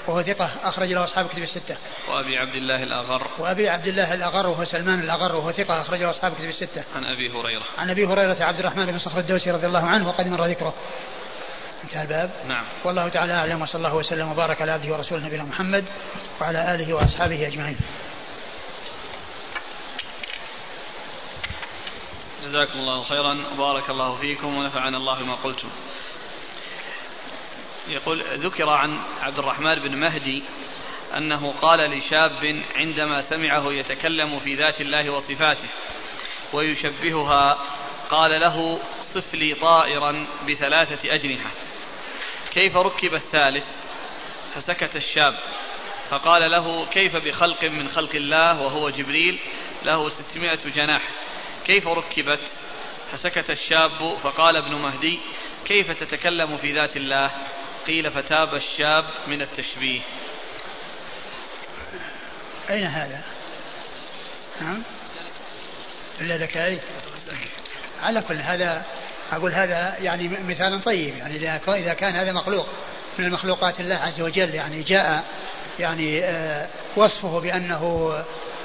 S1: وهو ثقة أخرج له أصحاب الكتب الستة.
S2: وأبي عبد الله الأغر.
S1: وأبي عبد الله الأغر وهو سلمان الأغر وهو ثقة أخرج له أصحاب الكتب الستة.
S2: عن أبي هريرة.
S1: عن أبي هريرة عبد الرحمن بن صخر الدوسي رضي الله عنه وقد مر ذكره. انتهى الباب
S2: نعم
S1: والله تعالى أعلم وصلى الله وسلم وبارك على عبده ورسوله نبينا محمد وعلى آله وأصحابه أجمعين
S2: جزاكم الله خيرا وبارك الله فيكم ونفعنا الله بما قلتم يقول ذكر عن عبد الرحمن بن مهدي أنه قال لشاب عندما سمعه يتكلم في ذات الله وصفاته ويشبهها قال له صف لي طائرا بثلاثة أجنحة. كيف ركب الثالث؟ فسكت الشاب فقال له كيف بخلق من خلق الله وهو جبريل؟ له ستمائة جناح. كيف ركبت؟ فسكت الشاب فقال ابن مهدي كيف تتكلم في ذات الله؟ قيل فتاب الشاب من التشبيه.
S1: أين هذا؟ نعم. إلا ذكائي على كل هذا أقول هذا يعني مثال طيب. يعني إذا كان هذا مخلوق من المخلوقات الله عز وجل يعني جاء يعني آه وصفه بأنه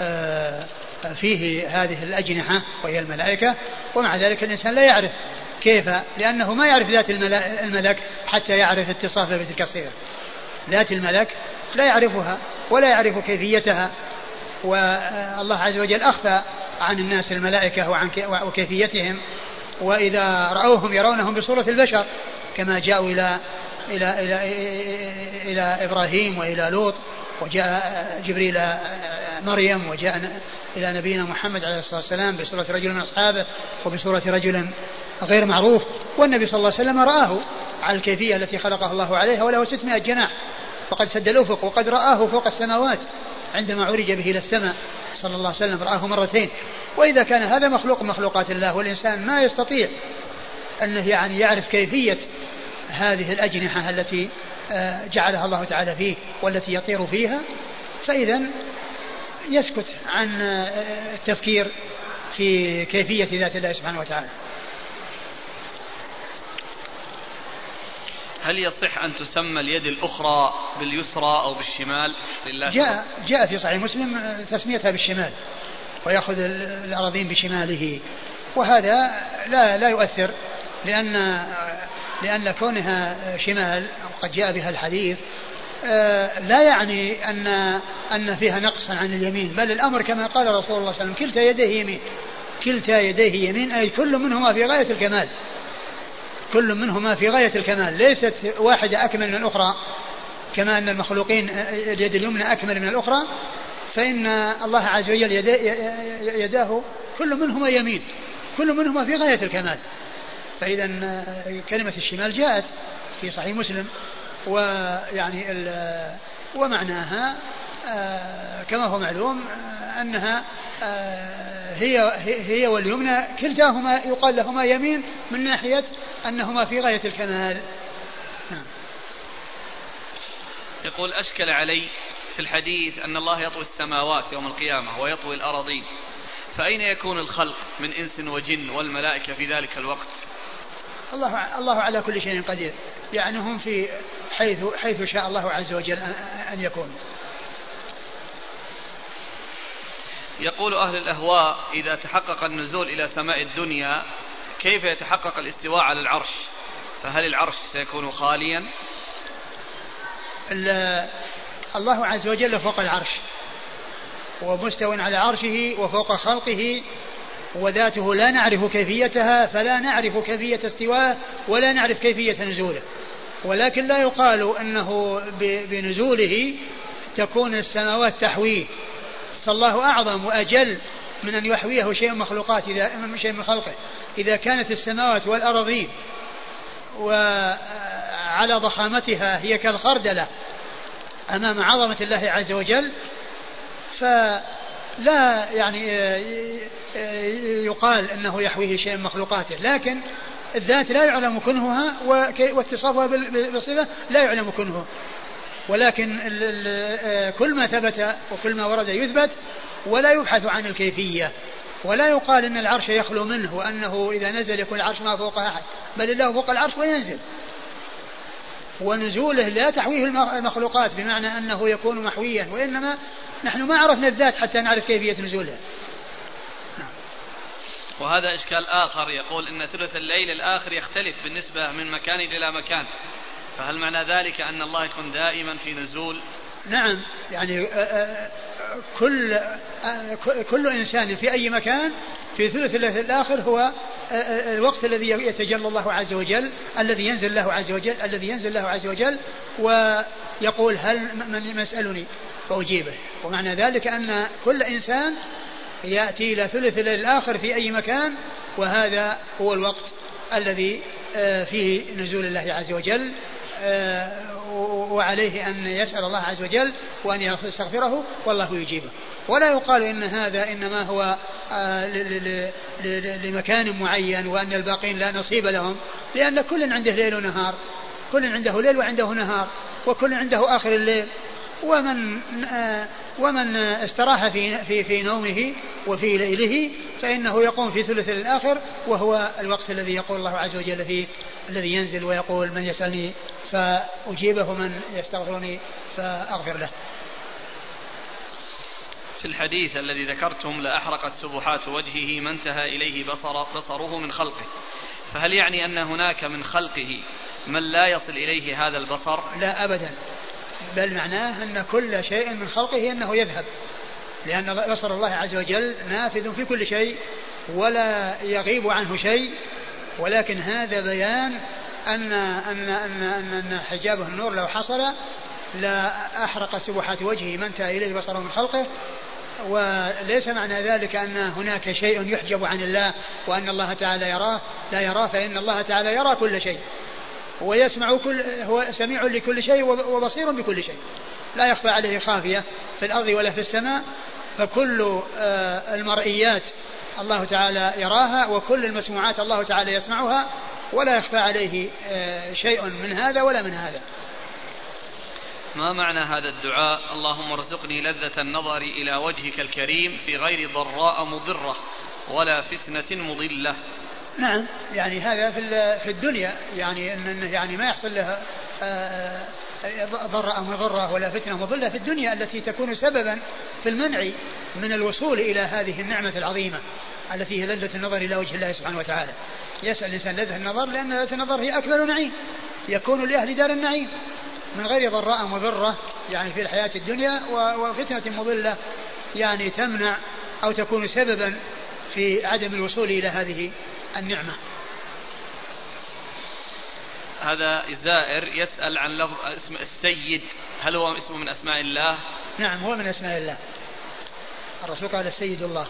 S1: آه فيه هذه الأجنحة وهي الملائكة ومع ذلك الإنسان لا يعرف كيف؟ لأنه ما يعرف ذات الملك حتى يعرف اتصافه بتلك الصفة ذات الملك لا يعرفها ولا يعرف كيفيتها. والله عز وجل أخفى عن الناس الملائكة وعن وكيفيتهم. وإذا رأوهم يرونهم بصورة البشر كما جاءوا إلى إلى إلى إلى إبراهيم وإلى لوط وجاء جبريل مريم وجاء إلى نبينا محمد عليه الصلاة والسلام بصورة رجل من أصحابه وبصورة رجل غير معروف والنبي صلى الله عليه وسلم رآه على الكيفية التي خلقه الله عليها وله 600 جناح وقد سد الأفق وقد رآه فوق السماوات عندما عرج به إلى السماء صلى الله عليه وسلم رآه مرتين. وإذا كان هذا مخلوق مخلوقات الله والإنسان ما يستطيع أنه يعني يعرف كيفية هذه الأجنحة التي آه، جعلها الله تعالى فيه والتي يطير فيها فإذا يسكت عن آه، التفكير في كيفية ذات الله سبحانه وتعالى.
S2: هل يصح أن تسمى اليد الأخرى باليسرى أو بالشمال؟
S1: لله جاء, جاء في صحيح مسلم تسميتها بالشمال ويأخذ الأراضين بشماله. وهذا لا لا يؤثر لأن لأن كونها شمال وقد جاء بها الحديث آه، لا يعني أن أن فيها نقصا عن اليمين بل الأمر كما قال رسول الله صلى الله عليه وسلم كلتا يديه يمين. كلتا يديه يمين أي كل منهما في غاية الكمال. كل منهما في غاية الكمال ليست واحدة أكمل من الأخرى كما أن المخلوقين اليد اليمنى أكمل من الأخرى فإن الله عز وجل يداه كل منهما يمين كل منهما في غاية الكمال. فإذا كلمة الشمال جاءت في صحيح مسلم ويعني ومعناها كما هو معلوم آه، أنها آه، هي هي واليمنى كلتاهما يقال لهما يمين من ناحية أنهما في غاية الكمال. نعم.
S2: يقول أشكل علي في الحديث أن الله يطوي السماوات يوم القيامة ويطوي الأراضين فأين يكون الخلق من إنس وجن والملائكة في ذلك الوقت؟
S1: الله الله على كل شيء قدير. يعني هم في حيث حيث شاء الله عز وجل أن يكونوا
S2: يقول أهل الأهواء إذا تحقق النزول إلى سماء الدنيا كيف يتحقق الاستواء على العرش؟ فهل العرش سيكون خاليا؟
S1: الله عز وجل فوق العرش ومستو على عرشه وفوق خلقه وذاته لا نعرف كيفيتها فلا نعرف كيفية استواه ولا نعرف كيفية نزوله. ولكن لا يقال أنه بنزوله تكون السماوات تحويه. فالله أعظم وأجل من أن يحويه شيء من مخلوقات إذا شيء من خلقه. إذا كانت السماوات والأراضين وعلى ضخامتها هي كالخردلة أمام عظمة الله عز وجل فلا يعني يقال أنه يحويه شيء من مخلوقاته. لكن الذات لا يعلم كنهها واتصافها بالصفة لا يعلم كنهه ولكن كل ما ثبت وكل ما ورد يثبت ولا يبحث عن الكيفية. ولا يقال إن العرش يخلو منه وأنه إذا نزل يكون العرش ما فوق أحد بل الله فوق العرش وينزل. ونزوله لا تحويه المخلوقات بمعنى أنه يكون محويا وإنما نحن ما عرفنا الذات حتى نعرف كيفية نزولها.
S2: نعم. وهذا إشكال آخر يقول أن ثلث الليل الآخر يختلف بالنسبة من مكان إلى مكان. فهل معنى ذلك أن الله يكون دائما في نزول؟
S1: نعم يعني آه، آه، كل آه، كل إنسان في أي مكان في ثلث الليل الآخر هو الوقت الذي يتجلى الله عز وجل الذي ينزل الله عز وجل الذي ينزل الله عز وجل ويقول هل من يسألني؟ فأجيبه. ومعنى ذلك أن كل إنسان يأتي إلى ثلث الليل الآخر في أي مكان وهذا هو الوقت الذي فيه نزول الله عز وجل وعليه أن يسأل الله عز وجل وأن يستغفره والله يجيبه. ولا يقال إن هذا إنما هو آه، لمكان معين وأن الباقين لا نصيب لهم لأن كل عنده ليل ونهار كل عنده ليل وعنده نهار وكل عنده آخر الليل. ومن آه، ومن استراح في في في نومه وفي ليله فإنه يقوم في ثلث الآخر وهو الوقت الذي يقول الله عز وجل فيه الذي ينزل ويقول من يسألني فأجيبه من يستغفرني فأغفر له.
S2: في الحديث الذي ذكرتم لأحرقت سبحات وجهه ما انتهى إليه بصر بصره من خلقه. فهل يعني أن هناك من خلقه من لا يصل إليه هذا البصر؟
S1: لا أبدا. بل معناه أن كل شيء من خلقه أنه يذهب. لأن بصر الله عز وجل نافذ في كل شيء ولا يغيب عنه شيء. ولكن هذا بيان أن أن أن أن, أن حجابه النور لو حصل لا أحرق سبحات وجهه ما انتهى إليه بصره من خلقه. وليس معنى ذلك أن هناك شيء يحجب عن الله وأن الله تعالى يراه. لا يراه فإن الله تعالى يرى كل شيء. ويسمع كل هو سميع لكل شيء وبصير بكل شيء. لا يخفى عليه خافية في الأرض ولا في السماء. فكل آه، المرئيات الله تعالى يراها وكل المسموعات الله تعالى يسمعها ولا يخفى عليه آه، شيء من هذا ولا من هذا.
S2: ما معنى هذا الدعاء؟ اللهم ارزقني لذة النظر إلى وجهك الكريم في غير ضراء مضرة ولا فتنة مضلة.
S1: نعم يعني هذا في في الدنيا يعني إن يعني ما يحصل لها آه، آه، ضراء مضرة ولا فتنة مضلة في الدنيا التي تكون سببا في المنع من الوصول إلى هذه النعمة العظيمة. التي هي لذة النظر إلى وجه الله سبحانه وتعالى. يسأل الإنسان لذة النظر لأن لذة النظر هي أكمل نعيم يكون لأهل دار النعيم. من غير ضراء مضرة يعني في الحياة الدنيا وفتنة مضلة يعني تمنع أو تكون سببا في عدم الوصول إلى هذه النعمة.
S2: هذا الزائر يسأل عن لفظ اسم السيد. هل هو اسم من أسماء الله؟
S1: نعم هو من أسماء الله. الرسول قال السيد الله.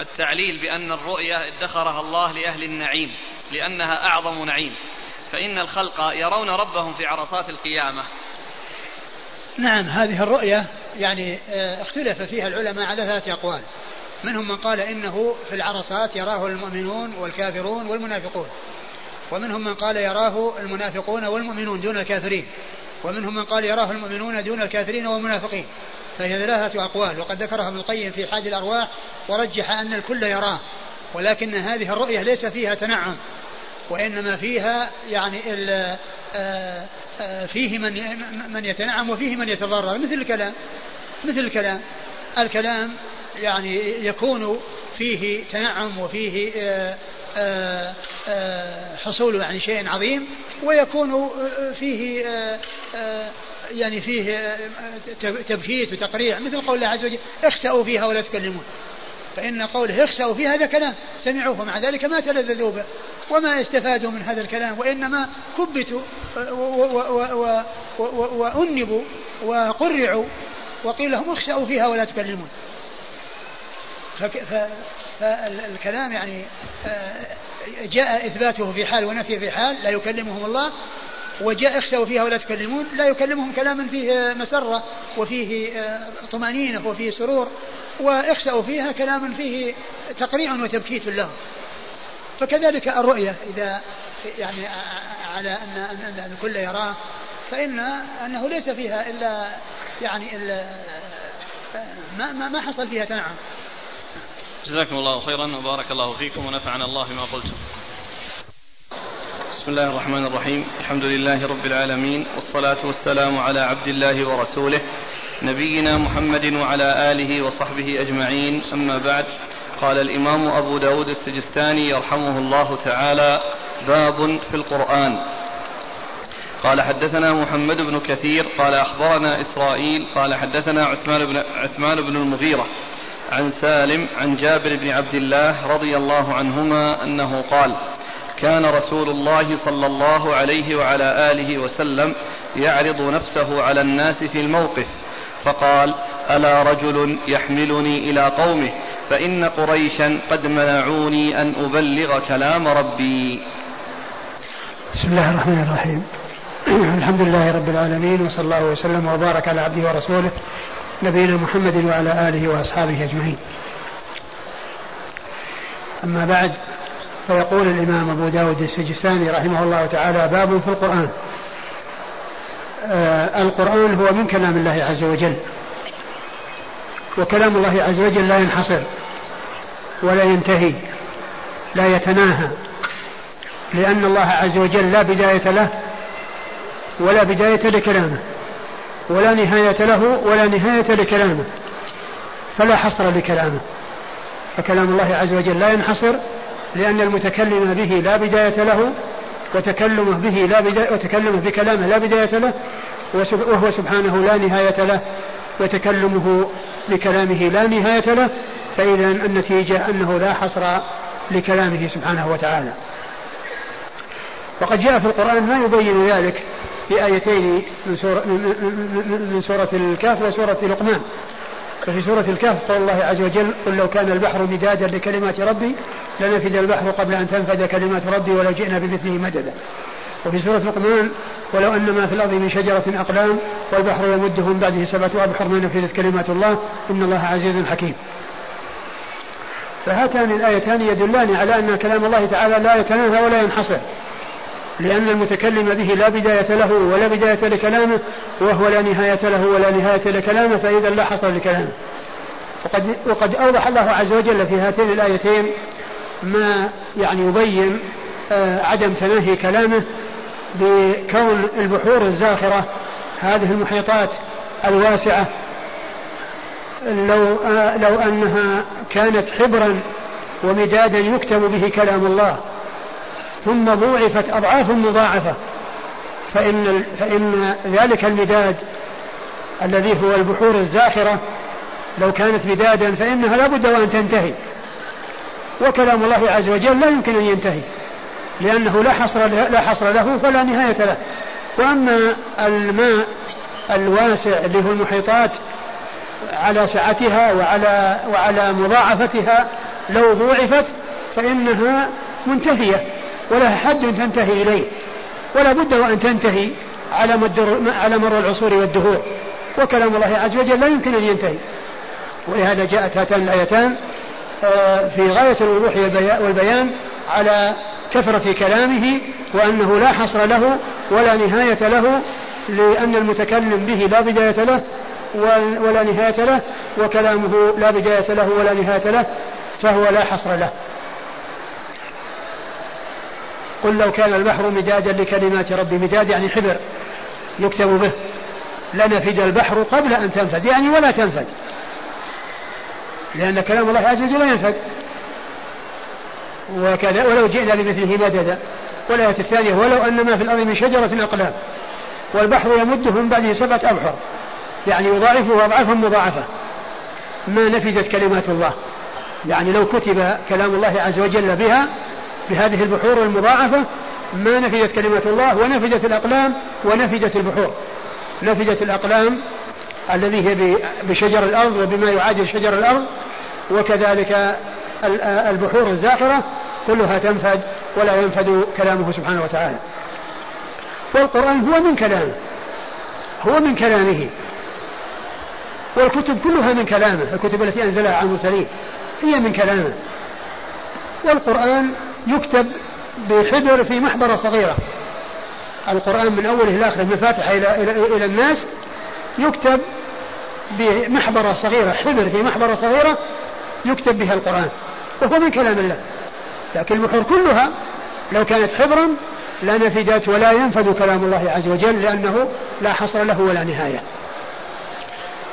S2: التعليل بأن الرؤيا ادخرها الله لأهل النعيم لأنها أعظم نعيم. فإن الخلق يرون ربهم في عرصات القيامة.
S1: نعم هذه الرؤية يعني آه، اختلف فيها العلماء على ثلاثة أقوال. منهم من قال إنه في العرصات يراه المؤمنون والكافرون والمنافقون. ومنهم من قال يراه المنافقون والمؤمنون دون الكافرين. ومنهم من قال يراه المؤمنون دون الكافرين والمنافقين. فهي ثلاثة أقوال وقد ذكرها ابن القيم في حاج الأرواح ورجح أن الكل يراه ولكن هذه الرؤية ليس فيها تنعم وإنما فيها يعني آه، آه، فيه من من يتنعم وفيه من يتضرر مثل الكلام مثل الكلام الكلام يعني يكون فيه تنعم وفيه آه، حصول يعني شيء عظيم ويكون فيه يعني فيه تبكيت وتقريع مثل قول الله عز وجل اخسأوا فيها ولا تكلمون. فإن قوله اخسأوا فيها هذا كلام سمعوه ومع ذلك ما تلذذوا به وما استفادوا من هذا الكلام وإنما كبتوا وأنبوا وقرعوا وقيل لهم اخسأوا فيها ولا تكلمون. فالكلام يعني آه، جاء إثباته في حال ونفيه في حال لا يكلمهم الله وجاء اخسأوا فيها ولا تكلمون لا يكلمهم كلاما فيه مسرة وفيه آه، طمأنينة وفيه سرور واخسأوا فيها كلاما فيه تقريع وتبكيت لهم فكذلك الرؤية إذا يعني على أن, أن الكل يراه فإن أنه ليس فيها إلا يعني إلا ما, ما, ما حصل فيها تنعم.
S2: جزاكم الله خيرا وبارك الله فيكم ونفعنا الله بما قلتم.
S3: بسم الله الرحمن الرحيم. الحمد لله رب العالمين والصلاة والسلام على عبد الله ورسوله نبينا محمد وعلى آله وصحبه أجمعين. أما بعد قال الإمام أبو داود السجستاني يرحمه الله تعالى باب في القرآن. قال حدثنا محمد بن كثير قال أخبرنا إسرائيل قال حدثنا عثمان بن, عثمان بن المغيرة عن سالم عن جابر بن عبد الله رضي الله عنهما أنه قال كان رسول الله صلى الله عليه وعلى آله وسلم يعرض نفسه على الناس في الموقف فقال ألا رجل يحملني إلى قومه فإن قريشا قد منعوني أن أبلغ كلام ربي.
S1: بسم الله الرحمن الرحيم. *clears throat* الحمد لله رب العالمين وصلى الله وسلم وبارك على عبده ورسوله نبينا محمد وعلى آله وأصحابه أجمعين. أما بعد فيقول الإمام أبو داود السجستاني رحمه الله تعالى باب في القرآن. آه القرآن هو من كلام الله عز وجل. وكلام الله عز وجل لا ينحصر ولا ينتهي لا يتناهى لأن الله عز وجل لا بداية له ولا بداية لكلامه ولا نهاية له ولا نهاية لكلامه فلا حصر لكلامه. فكلام الله عز وجل لا ينحصر لأن المتكلم به لا بداية له وتكلمه به لا بداية وتكلمه بكلامه لا بداية له وهو سبحانه لا نهاية له وتكلمه بكلامه لا نهاية له فإذا النتيجة أنه لا حصر لكلامه سبحانه وتعالى. وقد جاء في القرآن ما يبين ذلك في آيتين من سورة, من سورة الكهف وسورة لقمان. ففي سورة الكهف قول الله عز وجل قل لو كان البحر مدادا لكلمات ربي لنفد البحر قبل أن تنفد كلمات ربي ولو جئنا بمثله مددا. وفي سورة لقمان ولو أن ما في الأرض من شجرة أقلام والبحر يمده من بعده سبعة أبحر ما نفذت كلمات الله إن الله عزيز حكيم. فهاتان الآيتان يدلان على أن كلام الله تعالى لا يتناهى ولا ينحصر لأن المتكلم به لا بداية له ولا بداية لكلامه وهو لا نهاية له ولا نهاية لكلامه فإذا لا حصر لكلامه. وقد, وقد أوضح الله عز وجل في هاتين الآيتين ما يعني يبين آه، عدم تناهي كلامه بكون البحور الزاخرة هذه المحيطات الواسعة. لو آه، لو أنها كانت حبرا ومدادا يكتب به كلام الله ثم ضوعفت أضعاف مضاعفة فإن فإن ذلك المداد الذي هو البحور الزاخرة لو كانت مدادا فإنها لا بد وأن تنتهي. وكلام الله عز وجل لا يمكن أن ينتهي لأنه لا حصر لا حصر له فلا نهاية له. وأما الماء الواسع اللي هو المحيطات على سعتها وعلى وعلى مضاعفتها لو ضوعفت فإنها منتهية ولها حد تنتهي إليه. ولا بد وأن تنتهي على على مر العصور والدهور. وكلام الله عز وجل لا يمكن أن ينتهي. ولهذا جاءت هاتان الآيتان في غاية الوضوح والبيان على كثرة كلامه وأنه لا حصر له ولا نهاية له لأن المتكلم به لا بداية له ولا نهاية له وكلامه لا بداية له ولا نهاية له فهو لا حصر له. قل لو كان البحر مدادا لكلمات ربي مداد يعني حبر يكتب به. لنفد البحر قبل أن تنفد يعني ولا تنفد. لأن كلام الله عز وجل لا ينفد وكذا ولو جئنا بمثله مددا. والآية الثانية ولو أن ما في الأرض من شجرة أقلام والبحر يمده من بعده سبعة أبحر. يعني يضاعفه أضعافا مضاعفة. ما نفدت كلمات الله. يعني لو كتب كلام الله عز وجل بها بهذه البحور المضاعفة ما نفدت كلمة الله ونفدت الأقلام ونفدت البحور. نفدت الأقلام الذي هي بشجر الأرض وبما يعادل شجر الأرض وكذلك البحور الزاخرة كلها تنفد ولا ينفد كلامه سبحانه وتعالى. والقرآن هو من كلامه هو من كلامه. والكتب كلها من كلامه الكتب التي أنزلها على المرسلين هي من كلامه. والقرآن يكتب بحبر في محبرة صغيرة. القرآن من أوله إلى آخره من الفاتحة إلى, إلى, إلى الناس يكتب بمحبرة صغيرة حبر في محبرة صغيرة يكتب بها القرآن وهو من كلام الله. لكن البحور كلها لو كانت حبرا لنفدت ولا ينفذ كلام الله عز وجل لأنه لا حصر له ولا نهاية.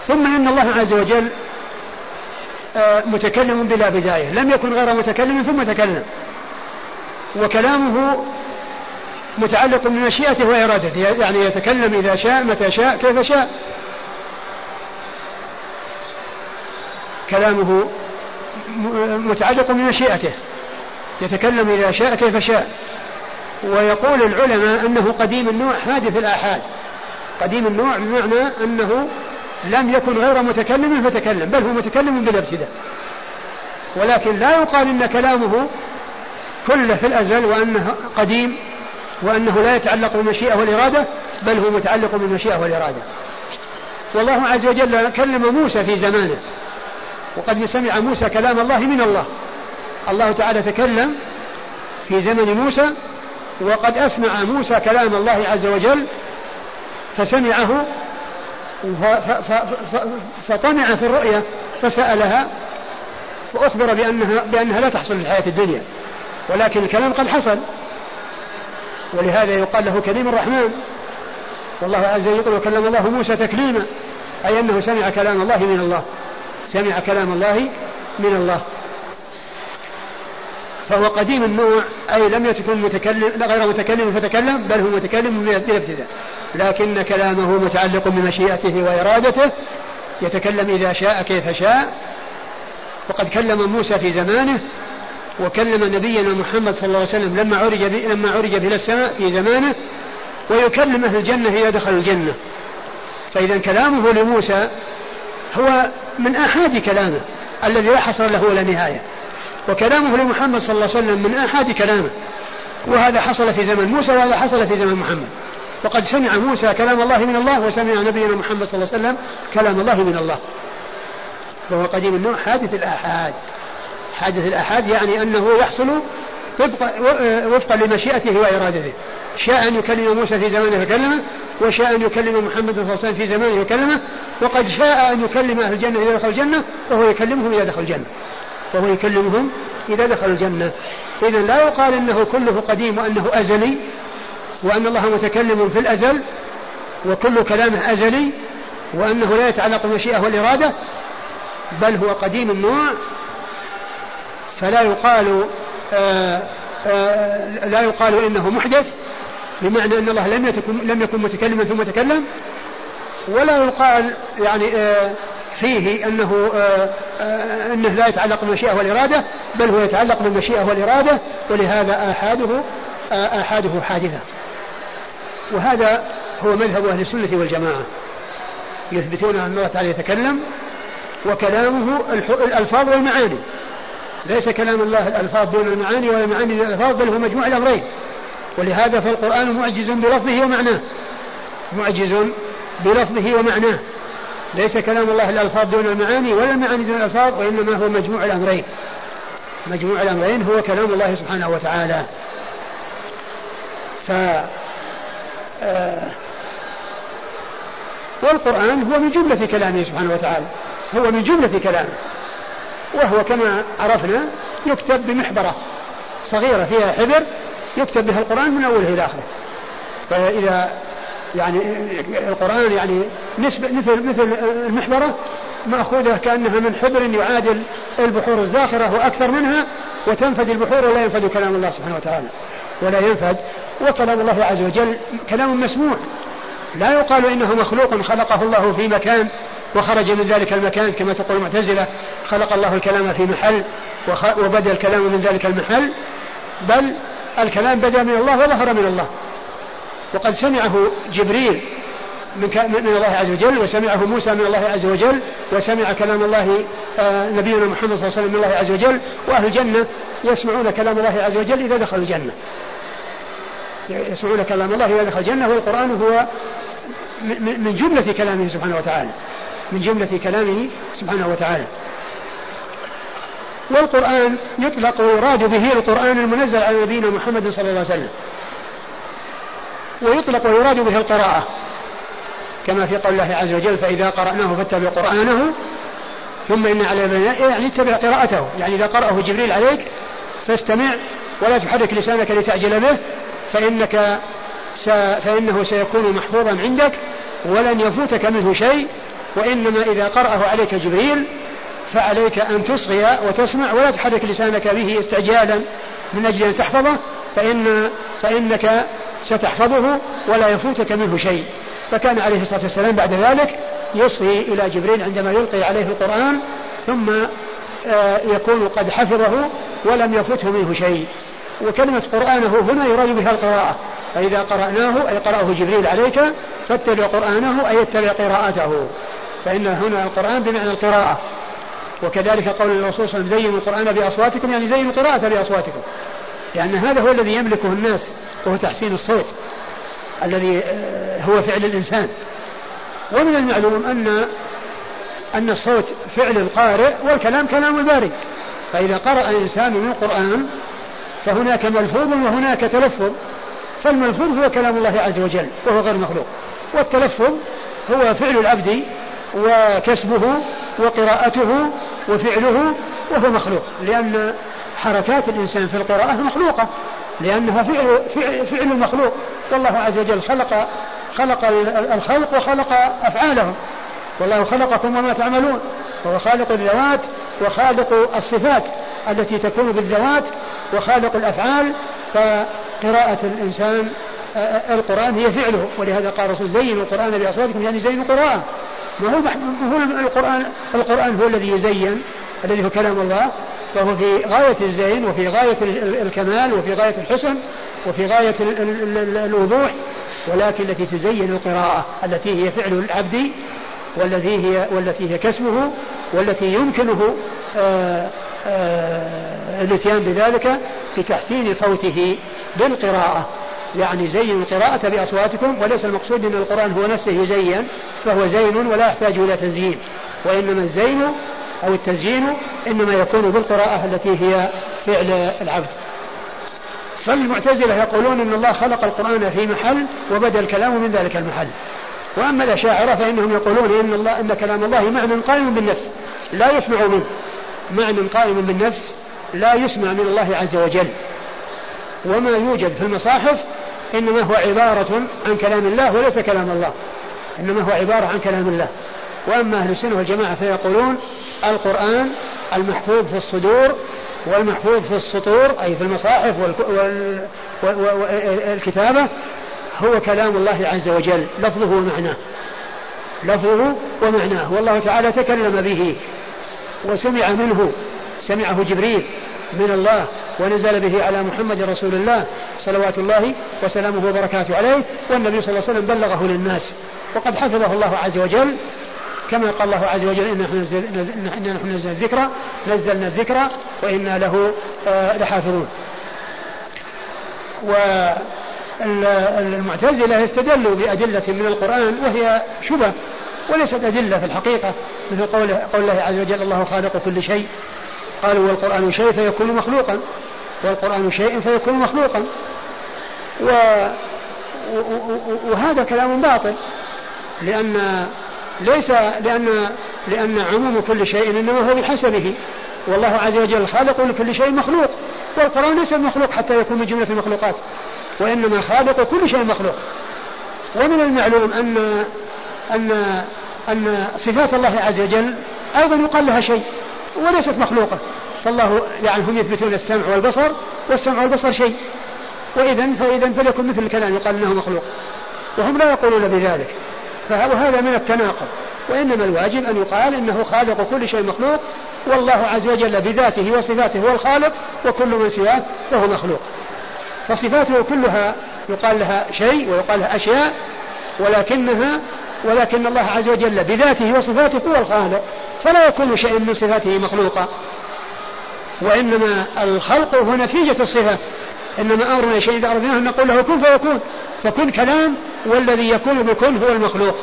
S1: ثم إن الله عز وجل آه، متكلم بلا بداية لم يكن غير متكلم ثم تكلم. وكلامه متعلق بمشيئته وإرادته يعني يتكلم إذا شاء متى شاء كيف شاء. كلامه متعلق بمشيئته يتكلم إذا شاء كيف شاء. ويقول العلماء أنه قديم النوع حادث الآحاد. قديم النوع بمعنى أنه لم يكن غير متكلم فتكلم بل هو متكلم بلا ابتداء ولكن لا يقال إن كلامه كله في الأزل وأنه قديم وأنه لا يتعلق بالمشيئه والإرادة بل هو متعلق بالمشيئه والإرادة. والله عز وجل كلم موسى في زمانه. وقد سمع موسى كلام الله من الله. الله تعالى تكلم في زمن موسى وقد أسمع موسى كلام الله عز وجل فسمعه فطمع في الرؤيا فسألها فأخبر بأنها, بأنها لا تحصل في الحياة الدنيا. ولكن الكلام قد حصل. ولهذا يقال له كريم الرحمن. والله عز وجل يقول وكلم الله موسى تكليما. أي أنه سمع كلام الله من الله. سمع كلام الله من الله. فهو قديم النوع أي لم يكن متكلم غير متكلم فتكلم بل هو متكلم بلا ابتداء لكن كلامه متعلق بمشيئته وإرادته يتكلم إذا شاء كيف شاء. وقد كلم موسى في زمانه وكلم نبينا محمد صلى الله عليه وسلم لما عرج لما عرج إلى السماء في زمانه. ويكلم أهل الجنة إذا دخل الجنة. فإذا كلامه لموسى هو من آحاد كلامه. الذي لا حصر له ولا نهاية. وكلامه لمحمد صلى الله عليه وسلم من آحاد كلامه. وهذا حصل في زمن موسى وهذا حصل في زمن محمد. وقد سمع موسى كلام الله من الله وسمع نبينا محمد صلى الله عليه وسلم كلام الله من الله. وهو قديم النوع. حادث الآحاد. حادث الآحاد يعني أنه يحصل طبق وفقا لمشيئته وإرادته. شاء أن يكلم موسى في زمانه فكلمه وشاء أن يكلم محمد صلى الله عليه وسلم في زمانه وكلمه وقد شاء أن يكلم أهل الجنة إذا دخل الجنة وهو يكلمهم إذا دخل الجنة. وهو يكلمهم إذا دخل الجنة. إذا لا يقال أنه كله قديم وأنه أزلي وأن الله متكلم في الأزل وكل كلامه أزلي وأنه لا يتعلق بالمشيئة والإرادة بل هو قديم النوع. فلا يقال لا يقال إنه محدث بمعنى أن الله لم يكن لم يكن متكلما ثم تكلم ولا يقال يعني فيه أنه أنه لا يتعلق بالمشيئة والإرادة بل هو يتعلق بالمشيئة والإرادة ولهذا آحاده آحاده حادثة. وهذا هو مذهب أهل السنة والجماعة يثبتون أن الله تعالى يتكلم وكلامه الألفاظ والمعاني. ليس كلام الله الألفاظ دون المعاني ولا المعاني دون الألفاظ بل هو مجموع الأمرين. ولهذا فالقرآن معجز بلفظه ومعناه. معجز بلفظه ومعناه. ليس كلام الله الألفاظ دون المعاني ولا المعاني دون الألفاظ وإنما هو مجموع الأمرين. مجموع الأمرين هو كلام الله سبحانه وتعالى. ف آه والقرآن هو من جملة كلامه سبحانه وتعالى. هو من جملة كلامه. وهو كما عرفنا يكتب بمحبرة صغيرة فيها حبر يكتب بها القرآن من أوله إلى آخره. فإذا يعني القرآن يعني نسبة مثل مثل المحبرة مأخوذة كأنها من حبر يعادل البحور الزاخرة وأكثر منها وتنفد البحور ولا ينفد كلام الله سبحانه وتعالى. ولا ينفد وكلام الله عز وجل كلام مسموع. لا يقال إنه مخلوق خلقه الله في مكان وخرج من ذلك المكان كما تقول المعتزلة خلق الله الكلام في محل وبدأ الكلام من ذلك المحل بل الكلام بدأ من الله وظهر من الله. وقد سمعه جبريل من, من الله عز وجل وسمعه موسى من الله عز وجل وسمع كلام الله آه نبينا محمد صلى الله عليه وسلم من الله عز وجل وأهل الجنة يسمعون كلام الله عز وجل إذا دخلوا الجنة. يسمعون كلام الله إذا دخل الجنة والقرآن هو من جملة كلامه سبحانه وتعالى. من جملة كلامه سبحانه وتعالى. والقرآن يطلق ويراد به القرآن المنزل على نبينا محمد صلى الله عليه وسلم. ويطلق ويراد به القراءة. كما في قول الله عز وجل فإذا قرأناه فاتبع قرآنه ثم إن على يعني اتبع قراءته. يعني إذا قرأه جبريل عليك فاستمع ولا تحرك لسانك لتعجل به فإنك س... فإنه سيكون محفوظا عندك ولن يفوتك منه شيء وإنما إذا قرأه عليك جبريل فعليك أن تصغي وتسمع ولا تحرك لسانك به استعجالا من أجل أن تحفظه فإن فإنك ستحفظه ولا يفوتك منه شيء. فكان عليه الصلاة والسلام بعد ذلك يصغي إلى جبريل عندما يلقي عليه القرآن ثم آه، يكون قد حفظه ولم يفته منه شيء. وكلمة قرآنه هنا يراد بها القراءة. فإذا قرأناه أي قرأه جبريل عليك فاتبع قرآنه أي اتبع قراءته. فإن هنا القرآن بمعنى القراءة. وكذلك قول الرسول صلى الله عليه وسلم زينوا القرآن بأصواتكم. يعني زينوا القراءة بأصواتكم. لأن هذا هو الذي يملكه الناس وهو تحسين الصوت الذي آه، هو فعل الإنسان. ومن المعلوم أن أن الصوت فعل القارئ والكلام كلام الباري فإذا قرأ الإنسان من القرآن فهناك ملفوظ وهناك تلفظ. فالملفوظ هو كلام الله عز وجل وهو غير مخلوق. والتلفظ هو فعل العبد وكسبه وقراءته وفعله وهو مخلوق. لأن حركات الإنسان في القراءة مخلوقة لأنها فعل, فعل, فعل المخلوق والله عز وجل خلق خلق الخلق وخلق أفعالهم. والله خلقكم وما تعملون. وهو خالق الذوات وخالق الصفات التي تكون بالذوات وخالق الأفعال. فقراءة الإنسان آه، آه، القرآن هي فعله. ولهذا قال الرسول زينوا القرآن بأصواتكم يعني زينوا القرآن. ما هو القرآن القرآن هو الذي يزين الذي هو كلام الله فهو في غاية الزين وفي غاية الكمال وفي غاية الحسن وفي غاية الوضوح ولكن التي تزين القراءة التي هي فعل العبد والتي هي والتي هي كسبه والتي يمكنه آه، آه، الاتيان بذلك بتحسين صوته بالقراءة. يعني زينوا القراءة بأصواتكم وليس المقصود أن القرآن هو نفسه يزين فهو زين ولا يحتاج إلى تزيين. وإنما الزين أو التزيين إنما يكون بالقراءة التي هي فعل العبد. فالمعتزلة يقولون أن الله خلق القرآن في محل وبدأ الكلام من ذلك المحل. وأما الأشاعرة فإنهم يقولون إن الله إن كلام الله معنى قائم بالنفس لا يسمع منه. معنى قائم بالنفس لا يسمع من الله عز وجل. وما يوجد في المصاحف إنما هو عبارة عن كلام الله وليس كلام الله. إنما هو عبارة عن كلام الله. وأما أهل السنة والجماعة فيقولون القرآن المحفوظ في الصدور والمحفوظ في السطور أي في المصاحف والكتابة هو كلام الله عز وجل لفظه ومعناه. لفظه ومعناه. والله تعالى تكلم به وسمع منه. سمعه جبريل. من الله ونزل به على محمد رسول الله صلوات الله وسلامه وبركاته عليه والنبي صلى الله عليه وسلم بلغه للناس. وقد حفظه الله عز وجل كما قال الله عز وجل إن نحن نزلنا الذكر نزلنا الذكر وإنا له آه، لحافظون. والمعتزلة استدلوا بأدلة من القرآن وهي شبه وليست أدلة في الحقيقة مثل قول, قول الله عز وجل الله خالق كل شيء. قالوا والقرآن شيء فيكون مخلوقا. والقرآن شيء فيكون مخلوقا. و وهذا كلام باطل. لأن ليس لأن لأن عموم كل شيء إنما هو بحسبه. والله عز وجل خالق لكل شيء مخلوق. والقرآن ليس مخلوق حتى يكون من جملة المخلوقات. وإنما خالق كل شيء مخلوق. ومن المعلوم أن أن أن صفات الله عز وجل أيضا يقال لها شيء. وليست مخلوقة. فالله يعني هم يثبتون السمع والبصر والسمع والبصر شيء. وإذا فإذا فليكن مثل الكلام يقال أنه مخلوق. وهم لا يقولون بذلك. وهذا من التناقض. وإنما الواجب أن يقال إنه خالق كل شيء مخلوق والله عز وجل بذاته وصفاته هو الخالق وكل من سواه فهو مخلوق. فصفاته كلها يقال لها شيء ويقال لها أشياء ولكنها ولكن الله عز وجل بذاته وصفاته هو الخالق. فلا يكون شيء من صفاته مخلوقا. وإنما الخلق هو نتيجة الصفة إنما أمرنا شيء إذا أردناه أن نقول له كن فيكون. فكن كلام والذي يكون بكن هو المخلوق.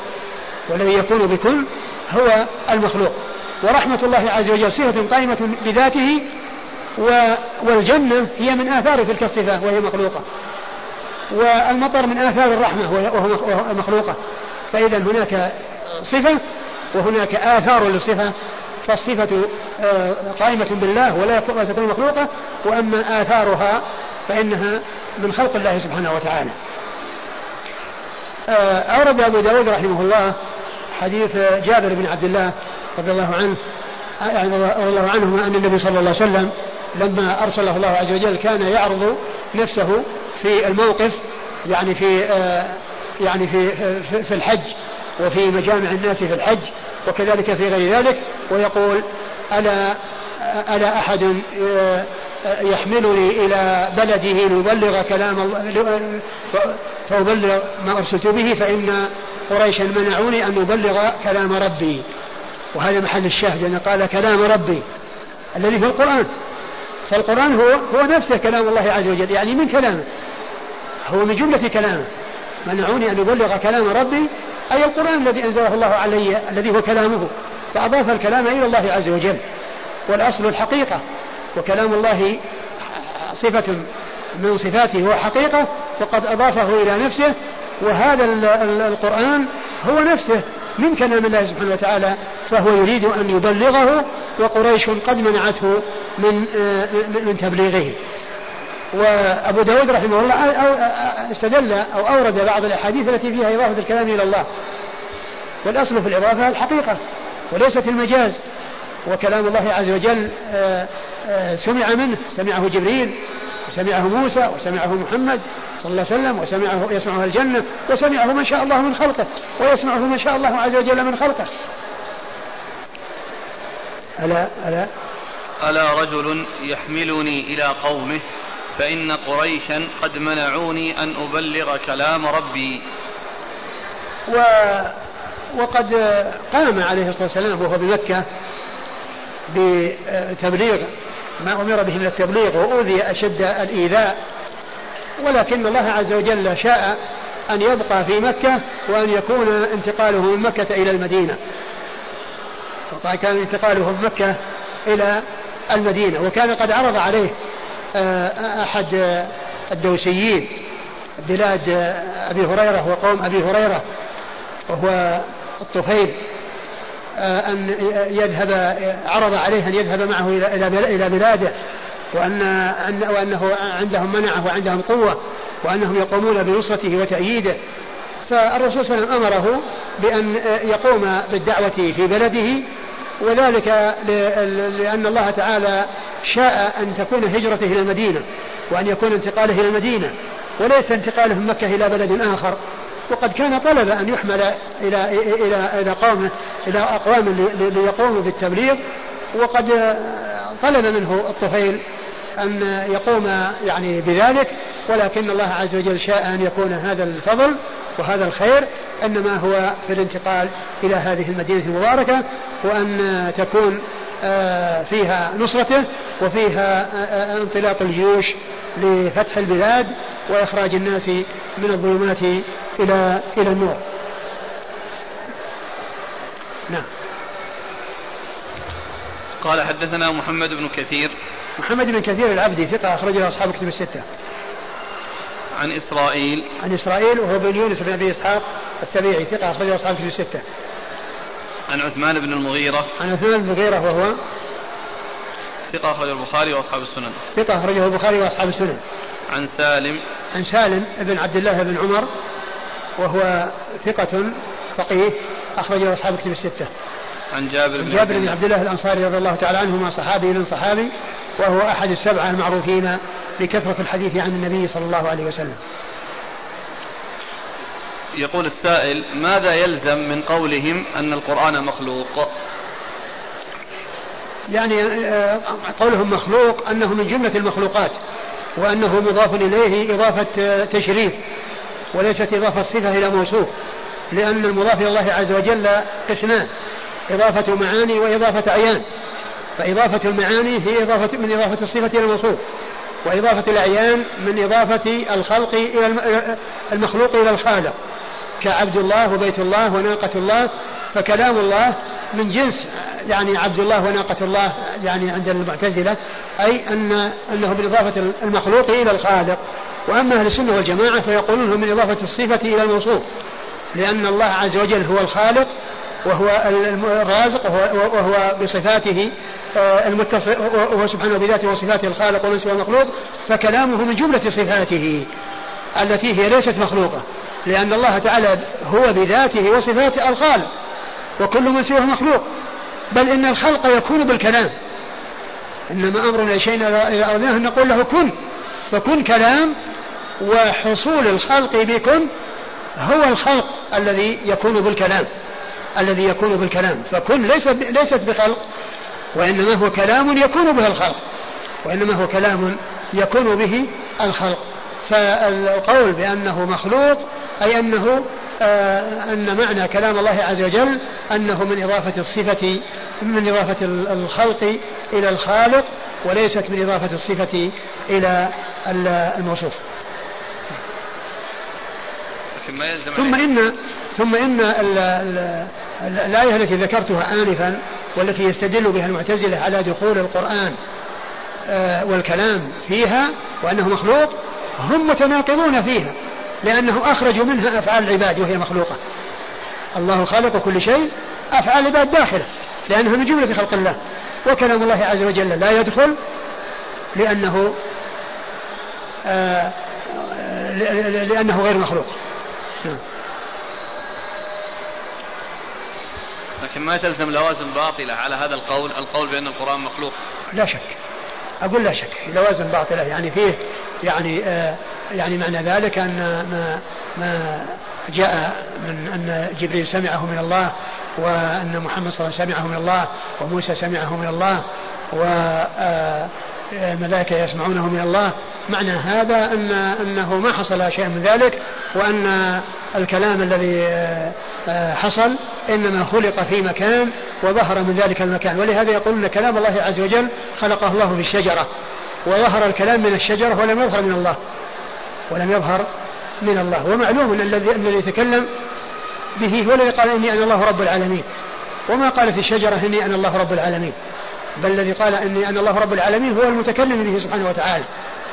S1: والذي يكون بكن هو المخلوق. ورحمة الله عز وجل صفة قائمة بذاته والجنة هي من آثار تلك الصفة وهي مخلوقة. والمطر من آثار الرحمة وهو مخلوقة. فإذا هناك صفة وهناك آثار للصفة فالصفة آه، قائمة بالله ولا تكون مخلوقة وأما آثارها فإنها من خلق الله سبحانه وتعالى. آه، أورد أبو داود رحمه الله حديث جابر بن عبد الله رضي الله عنه رضي الله عنهما أن النبي صلى الله عليه وسلم لما أرسله الله عز وجل كان يعرض نفسه في الموقف يعني في آه، يعني في في الحج. وفي مجامع الناس في الحج وكذلك في غير ذلك ويقول ألا ألا أحد آه، يحملني إلى بلده ليبلغ كلام الله فأبلغ ما أرسلت به فإن قريشا منعوني أن أبلغ كلام ربي. وهذا محل الشاهد أن قال كلام ربي الذي في القرآن. فالقرآن هو هو نفسه كلام الله عز وجل يعني من كلامه هو من جملة كلامه. منعوني أن أبلغ كلام ربي أي القرآن الذي أنزله الله علي الذي هو كلامه فأضاف الكلام إلى الله عز وجل. والأصل الحقيقة وكلام الله صفة من صفاته هو حقيقة وقد أضافه إلى نفسه وهذا القرآن هو نفسه من كلام الله سبحانه وتعالى فهو يريد أن يبلغه وقريش قد منعته من من تبليغه. وأبو داود رحمه الله استدل أو أورد بعض الأحاديث التي فيها إضافة الكلام إلى الله. والأصل في الإضافة الحقيقة وليست المجاز. وكلام الله عز وجل آه، آه، سمع منه. سمعه جبريل سمعه موسى وسمعه محمد صلى الله عليه وسلم وسمعه يسمعه الجنة وسمعه من شاء الله من خلقه ويسمعه من شاء الله عز وجل من خلقه. ألا ألا؟
S2: ألا رجل يحملني إلى قومه فإن قريشا قد منعوني أن أبلغ كلام ربي.
S1: و وقد قام عليه الصلاة والسلام وهو بمكة بتبليغ ما أمر به من التبليغ وأوذي أشد الإيذاء. ولكن الله عز وجل شاء أن يبقى في مكة وأن يكون انتقاله من مكة إلى المدينة. كان انتقاله من مكة إلى المدينة. وكان قد عرض عليه أحد الدوسيين بلاد أبي هريرة وقوم أبي هريرة وهو الطفيل آه، أن يذهب عرض عليه أن يذهب معه إلى بلاده وأن وأنه عندهم منعة وعندهم قوة وأنهم يقومون بنصرته وتأييده. فالرسول صلى الله عليه وسلم أمره بأن يقوم بالدعوة في بلده وذلك لأن الله تعالى شاء أن تكون هجرته إلى المدينة وأن يكون انتقاله إلى المدينة وليس انتقاله من مكة إلى بلد آخر. وقد كان طلب أن يحمل إلى إلى إلى قومه إلى أقوام ليقوموا بالتبليغ وقد طلب منه الطفيل أن يقوم يعني بذلك ولكن الله عز وجل شاء أن يكون هذا الفضل وهذا الخير إنما هو في الانتقال إلى هذه المدينة المباركة وأن تكون فيها نصرته وفيها آه، آه، انطلاق الجيوش لفتح البلاد وإخراج الناس من الظلمات إلى إلى النور. نعم.
S2: قال حدثنا محمد بن كثير.
S1: محمد بن كثير العبدي ثقة أخرجه أصحاب كتب الستة.
S2: عن إسرائيل.
S1: عن إسرائيل وهو بن يونس بن أبي إسحاق السبيعي ثقة أخرجه أصحاب كتب الستة.
S2: عن عثمان بن المغيرة.
S1: عن عثمان بن المغيرة وهو
S2: ثقة أخرجه البخاري وأصحاب السنن.
S1: ثقة أخرجه البخاري وأصحاب السنن.
S2: عن سالم.
S1: عن سالم بن عبد الله بن عمر وهو ثقة فقيه أخرجه أصحاب كتب الستة.
S2: عن جابر بن
S1: جابر بن عبد الله الأنصاري رضي الله تعالى عنهما صحابي من صحابي وهو أحد السبعة المعروفين بكثرة الحديث عن النبي صلى الله عليه وسلم.
S2: يقول السائل ماذا يلزم من قولهم أن القرآن مخلوق؟
S1: يعني آه، قولهم مخلوق أنه من جملة المخلوقات وأنه مضاف إليه إضافة آه، تشريف وليست إضافة صفة إلى موصوف لأن المضاف إلى الله عز وجل قسمان إضافة معاني وإضافة أعيان. فإضافة المعاني هي إضافة من إضافة الصفة إلى الموصوف وإضافة الأعيان من إضافة الخلق إلى المخلوق إلى الخالق. كعبد الله وبيت الله وناقة الله فكلام الله من جنس يعني عبد الله وناقة الله يعني عند المعتزلة أي أن أنه من إضافة المخلوق إلى الخالق. وأما أهل السنة والجماعة فيقولون من إضافة الصفة إلى الموصوف لأن الله عز وجل هو الخالق وهو الرازق وهو, وهو بصفاته آه، المتصف وهو سبحانه بذاته وصفاته الخالق وليس المخلوق فكلامه من جملة صفاته التي هي ليست مخلوقة. لأن الله تعالى هو بذاته وصفاته الخالق وكل من سواه مخلوق. بل إن الخلق يكون بالكلام. إنما أمرنا شيء إذا أردناه نقول له كن. فكن كلام وحصول الخلق بكن هو الخلق الذي يكون بالكلام. الذي يكون بالكلام. فكن ليست ليست بخلق وإنما هو كلام يكون به الخلق. وإنما هو كلام يكون به الخلق. فالقول بأنه مخلوق أي أنه آه أن معنى كلام الله عز وجل أنه من إضافة الصفة من إضافة الخلق إلى الخالق وليست من إضافة الصفة إلى الموصوف.
S2: لكن ما يلزم
S1: ثم إن ثم إن الآية التي ذكرتها آنفا والتي يستدل بها المعتزلة على دخول القرآن آه، والكلام فيها وأنه مخلوق هم متناقضون فيها. لأنه أخرجوا منها أفعال العباد وهي مخلوقة. الله خالق كل شيء أفعال العباد داخلة لأنها من جملة خلق الله. وكلام الله عز وجل لا يدخل لأنه آه لأنه غير مخلوق. نعم.
S2: لكن ما تلزم لوازم باطلة على هذا القول القول بأن القرآن مخلوق.
S1: لا شك. أقول لا شك لوازم باطلة. يعني فيه يعني آه يعني معنى ذلك أن ما ما جاء من أن جبريل سمعه من الله وأن محمد صلى الله عليه وسلم سمعه من الله وموسى سمعه من الله والملائكة يسمعونه من الله. معنى هذا أن أنه ما حصل شيء من ذلك وأن الكلام الذي حصل إنما خلق في مكان وظهر من ذلك المكان. ولهذا يقولون كلام الله عز وجل خلقه الله في الشجرة وظهر الكلام من الشجرة ولم يظهر من الله. ولم يظهر من الله. ومعلوم أن الذي الذي يتكلم به هو الذي قال إني أنا الله رب العالمين. وما قالت الشجرة إني أنا الله رب العالمين. بل الذي قال إني أنا الله رب العالمين هو المتكلم به سبحانه وتعالى.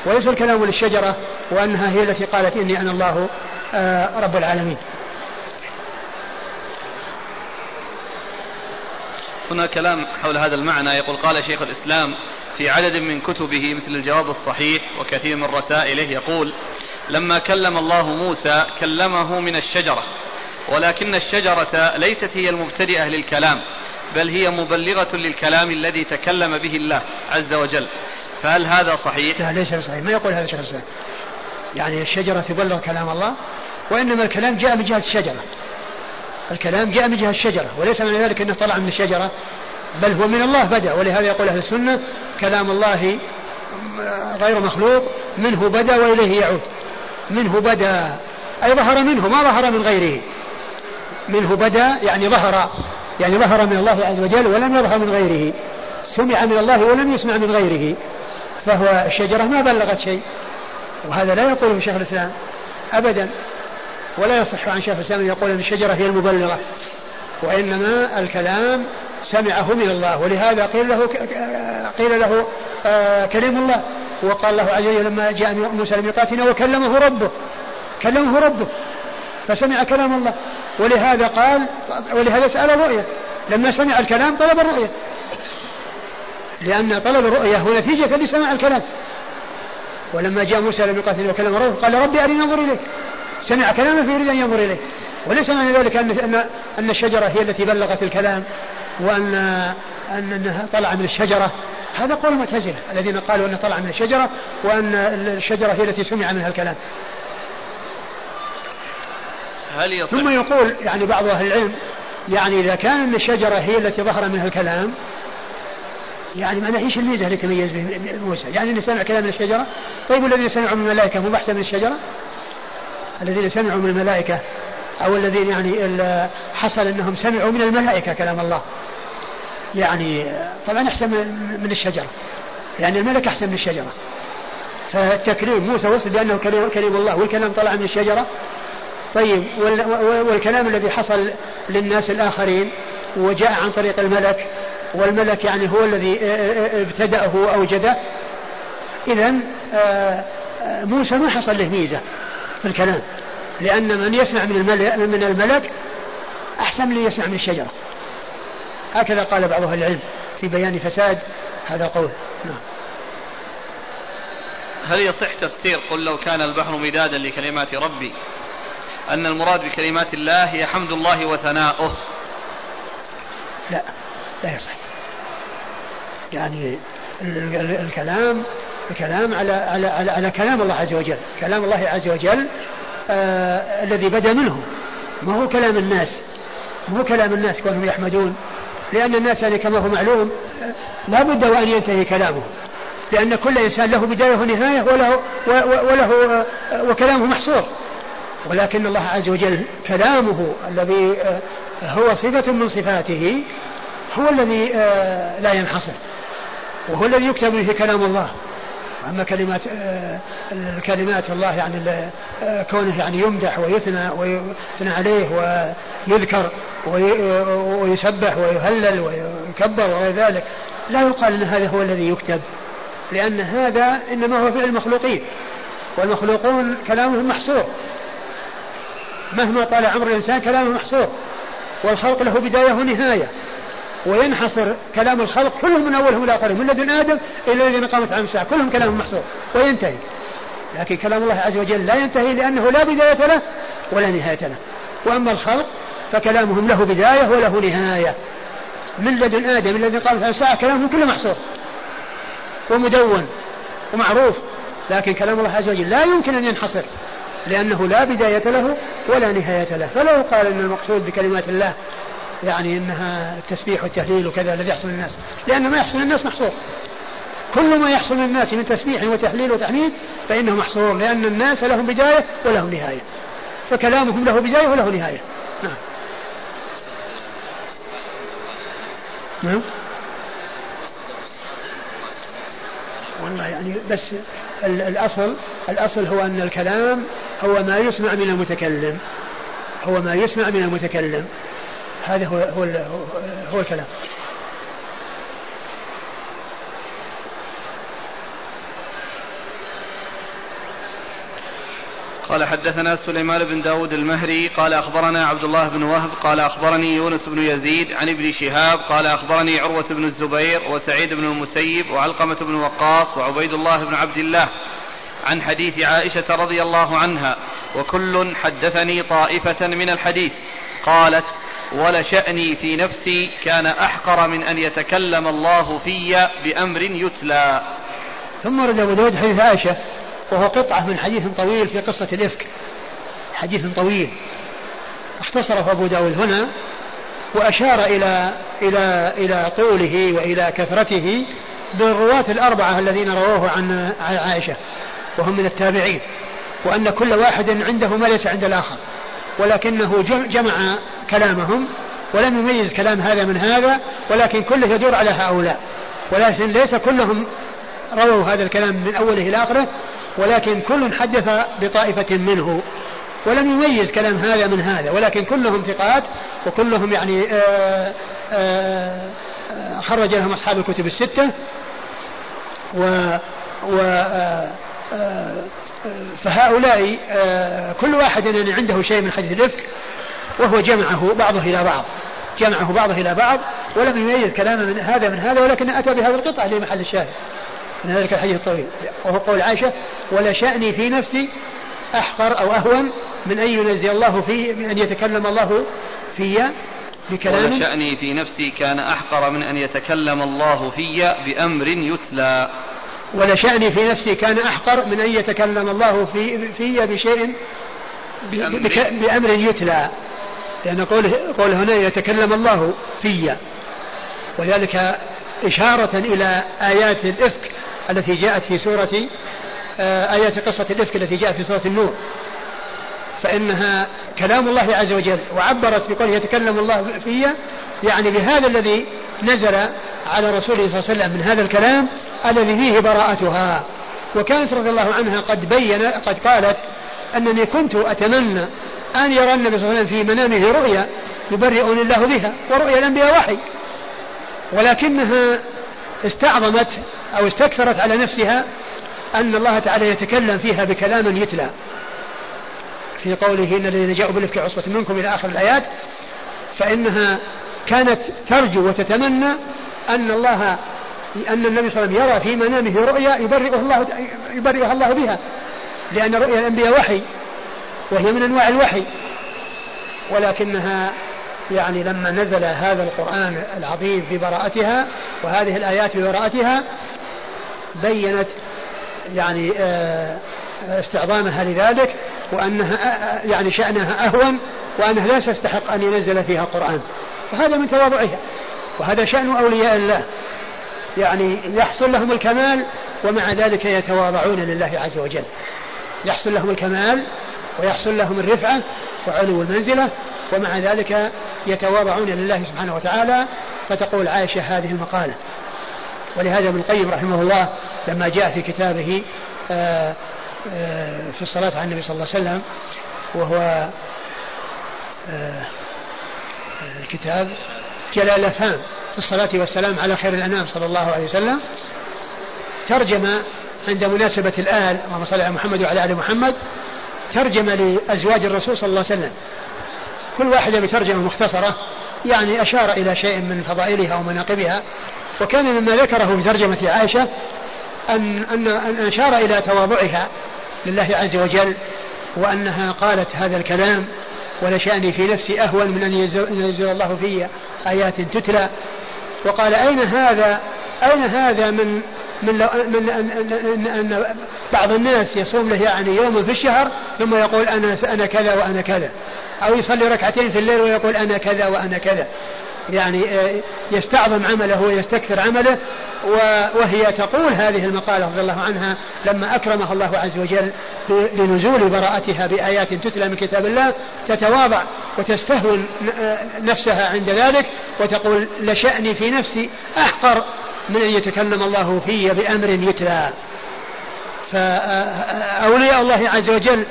S1: وليس الكلام للشجرة وأنها هي التي قالت إني أنا الله آه، رب العالمين.
S2: هنا كلام حول هذا المعنى. يقول قال شيخ الإسلام في عدد من كتبه مثل الجواب الصحيح وكثير من رسائله يقول لما كلم الله موسى كلمه من الشجرة. ولكن الشجرة ليست هي المبتدئة للكلام بل هي مبلغة للكلام الذي تكلم به الله عز وجل. فهل هذا صحيح؟
S1: لا ليس صحيح ما يقول هذا شخص يعني الشجرة تبلغ كلام الله وإنما الكلام جاء من جهة الشجرة. الكلام جاء من جهة الشجرة وليس من ذلك أنه طلع من الشجرة بل هو من الله بدأ. ولهذا يقول أهل السنة كلام الله غير مخلوق منه بدأ وإليه يعود. منه بدأ أي ظهر منه ما ظهر من غيره. منه بدأ يعني ظهر يعني ظهر من الله عز وجل ولم يظهر من غيره. سمع من الله ولم يسمع من غيره. فهو الشجرة ما بلغت شيء. وهذا لا يقوله شيخ الإسلام أبدا. ولا يصح عن شيخ الإسلام أن يقول أن الشجرة هي المبلغة. وإنما الكلام سمعه من الله. ولهذا قيل له قيل له آه كلم الله. وقال الله عز وجل لما جاء موسى لميقاتنا وكلمه ربه. كلمه ربه. فسمع كلام الله. ولهذا قال ولهذا سأل الرؤية. لما سمع الكلام طلب الرؤية. لأن طلب الرؤية هو نتيجة لسماع الكلام. ولما جاء موسى لميقاتنا وكلم ربه قال ربي أرني أنظر إليك. سمع كلامه فيريد أن ينظر إليه. وليس معنى ذلك أن أن أن الشجرة هي التي بلغت الكلام وأن أن أنها طلع من الشجرة. هذا قول المعتزلة الذين قالوا أنه طلع من الشجرة وأن الشجرة هي التي سمع منها الكلام هل يصح ثم يقول يعني بعض أهل العلم يعني إذا كان أن الشجرة هي التي ظهر منها الكلام يعني معناه إيش الميزة اللي تميز به موسى؟ يعني اللي سمع كلام من الشجرة؟ طيب والذين سمعوا من الملائكة هم أحسن من الشجرة؟ الذين سمعوا من الملائكة أو الذين يعني حصل أنهم سمعوا من الملائكة كلام الله. يعني طبعا أحسن من الشجرة. يعني الملك أحسن من الشجرة. فالتكريم موسى وصل بأنه كريم, كريم الله والكلام طلع من الشجرة. طيب والكلام الذي حصل للناس الآخرين وجاء عن طريق الملك والملك يعني هو الذي آه، آه، آه، ابتدأه وأوجده إذا موسى ما حصل له ميزة في الكلام لأن من يسمع من الملك, من الملك أحسن من يسمع من الشجرة هكذا قال بعض أهل العلم في بيان فساد هذا القول نعم.
S2: هل يصح تفسير قل لو كان البحر مدادا لكلمات ربي أن المراد بكلمات الله هي حمد الله وثناؤه؟
S1: لا لا يصح. يعني الكلام الكلام على على على, على كلام الله عز وجل. كلام الله عز وجل آه الذي بدا منه. ما هو كلام الناس؟ ما هو كلام الناس كونهم يحمدون؟ لأن الناس يعني كما هو معلوم لا بد وأن ينتهي كلامه. لأن كل إنسان له بداية ونهاية وله وله آه، وكلامه محصور. ولكن الله عز وجل كلامه الذي آه، هو صفة من صفاته هو الذي آه، لا ينحصر. وهو الذي يكتب به كلام الله. أما كلمات الكلمات الله يعني كونه يعني يمدح ويثنى ويثنى عليه ويذكر ويسبح ويهلل ويكبر وغير ذلك لا يقال إن هذا هو الذي يكتب لأن هذا إنما هو فعل المخلوقين والمخلوقون كلامهم محصور مهما طال عمر الإنسان كلامه محصور والخلق له بداية ونهاية وينحصر كلام الخلق كلهم من اولهم إلى اخرهم من لدن آدم إلى الذين قامت عن الساعة كلهم كلام محصور وينتهي. لكن كلام الله عز وجل لا ينتهي لأنه لا بداية له ولا نهاية له. وأما الخلق فكلامهم له بداية وله نهاية. من لدن آدم الذي قامت عن الساعة كلامهم كله محصور ومدون ومعروف لكن كلام الله عز وجل لا يمكن أن ينحصر لأنه لا بداية له ولا نهاية له. فلو قال أن المقصود بكلمات الله يعني أنها التسبيح والتهليل وكذا الذي يحصل للناس لأن ما يحصل للناس محصور. كل ما يحصل للناس من تسبيح وتهليل وتحميد فإنه محصور لأن الناس لهم بداية ولهم نهاية. فكلامهم له بداية وله نهاية. نعم. نعم. والله يعني بس الأصل الأصل هو أن الكلام هو ما يسمع من المتكلم. هو ما يسمع من المتكلم. هذا هو هو, هو الكلام.
S2: قال حدثنا سليمان بن داود المهري قال أخبرنا عبد الله بن وهب قال أخبرني يونس بن يزيد عن ابن شهاب قال أخبرني عروة بن الزبير وسعيد بن المسيب وعلقمة بن وقاص وعبيد الله بن عبد الله عن حديث عائشة رضي الله عنها وكل حدثني طائفة من الحديث قالت ولشأني في نفسي كان أحقر من أن يتكلم الله في بأمر يتلى.
S1: ثم رد أبو داود حديث عائشة وهو قطعة من حديث طويل في قصة الإفك. حديث طويل. اختصره أبو داود هنا وأشار إلى إلى إلى طوله وإلى كثرته بالرواة الأربعة الذين رووه عن عائشة وهم من التابعين وأن كل واحد عنده ما ليس عند الآخر ولكنه جمع كلامهم ولم يميز كلام هذا من هذا ولكن كله يدور على هؤلاء. ولكن ليس كلهم رووا هذا الكلام من أوله إلى آخره ولكن كل حدث بطائفة منه. ولم يميز كلام هذا من هذا ولكن كلهم ثقات وكلهم يعني آآ آه، آآ آه، خرج لهم أصحاب الكتب الستة. و, و آه، فهؤلاء كل واحد يعني عنده شيء من حديث الإفك وهو جمعه بعضه إلى بعض جمعه بعضه إلى بعض. ولم يميز كلام من هذا من هذا ولكن أتى بهذا القطع لمحل الشاهد. من ذلك الحديث الطويل وهو قول عائشة ولا شأني في نفسي أحقر أو أهون من أن ينزي الله في من أن يتكلم الله في
S2: بكلام. ولا شأني في نفسي كان أحقر من أن يتكلم الله في بأمر يتلى.
S1: ولا شأني في نفسي كان أحقر من أن يتكلم الله في في بشيء بأمر, بأمر يتلى. لأن قوله, قوله هنا يتكلم الله في. ولذلك إشارة إلى آيات الإفك التي جاءت في سورة آيات قصة الإفك التي جاءت في سورة النور. فإنها كلام الله عز وجل وعبرت بقوله يتكلم الله في يعني بهذا الذي نزل على رسوله صلى الله عليه وسلم من هذا الكلام الذي فيه براءتها. وكانت رضي الله عنها قد بين قد قالت أنني كنت أتمنى أن يرى النبي صلى الله عليه وسلم في منامه رؤيا يبرئني الله بها ورؤيا الأنبياء وحي. ولكنها استعظمت أو استكثرت على نفسها أن الله تعالى يتكلم فيها بكلام يتلى. في قوله إن الذين جاءوا بالإفك عصبة منكم إلى آخر الآيات فإنها كانت ترجو وتتمنى أن الله أن النبي صلى الله عليه وسلم يرى في منامه رؤيا يبرئه الله يبرئها الله بها لأن رؤيا الأنبياء وحي وهي من أنواع الوحي. ولكنها يعني لما نزل هذا القرآن العظيم في براءتها وهذه الآيات في براءتها بينت يعني آه، استعظامها لذلك وأنها آه، يعني شأنها أهون وأنها لا تستحق أن ينزل فيها قرآن. وهذا من تواضعها. وهذا شأن أولياء الله. يعني يحصل لهم الكمال ومع ذلك يتواضعون لله عز وجل. يحصل لهم الكمال ويحصل لهم الرفعة وعلو المنزلة ومع ذلك يتواضعون لله سبحانه وتعالى. فتقول عائشة هذه المقالة ولهذا ابن القيم رحمه الله لما جاء في كتابه آه، آه، في الصلاة على النبي صلى الله عليه وسلم وهو آه، كتاب جلال الأفهام في الصلاة والسلام على خير الأنام صلى الله عليه وسلم ترجم عند مناسبة الآل اللهم صل على محمد وعلى آل محمد ترجم لأزواج الرسول صلى الله عليه وسلم. كل واحدة بترجمة مختصرة يعني أشار إلى شيء من فضائلها ومناقبها. وكان مما ذكره في ترجمة عائشة أن أن أن أشار إلى تواضعها لله عز وجل وأنها قالت هذا الكلام ولشأني في نفسي أهون من أن ينزل الله في آيات تتلى. وقال أين هذا أين هذا من من, لو من أن, أن, أن, بعض الناس يصوم له يعني يوم في الشهر ثم يقول أنا أنا كذا وأنا كذا. أو يصلي ركعتين في الليل ويقول أنا كذا وأنا كذا. يعني آه، يستعظم عمله ويستكثر عمله وهي تقول هذه المقالة رضي الله عنها لما أكرمها الله عز وجل بنزول براءتها بآيات تتلى من كتاب الله تتواضع وتستهون آه، نفسها عند ذلك وتقول لشأني في نفسي أحقر من أن يتكلم الله في بأمر يتلى. فأولياء الله عز وجل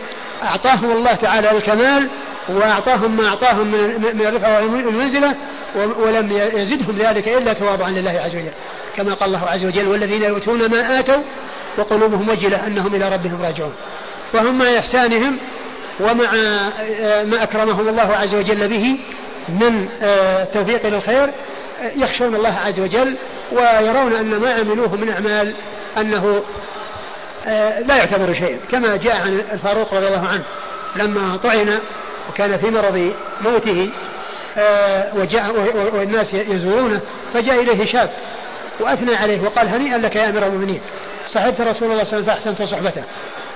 S1: أعطاهم الله تعالى الكمال وأعطاهم ما أعطاهم من الرفعة والمنزلة ولم يزدهم ذلك إلا تواضعا لله عز وجل. كما قال الله عز وجل والذين يؤتون ما آتوا وقلوبهم وجلة أنهم إلى ربهم راجعون. وهم مع إحسانهم ومع ما أكرمهم الله عز وجل به من التوفيق للخير يخشون الله عز وجل ويرون أن ما عملوه من أعمال أنه لا يعتبر شيء كما جاء عن الفاروق رضي الله عنه لما طعن وكان في مرض موته آه، وجاء والناس يزورونه فجاء إليه شاب وأثنى عليه وقال هنيئا لك يا أمير المؤمنين. صحبت رسول الله صلى الله عليه وسلم فأحسنت صحبته.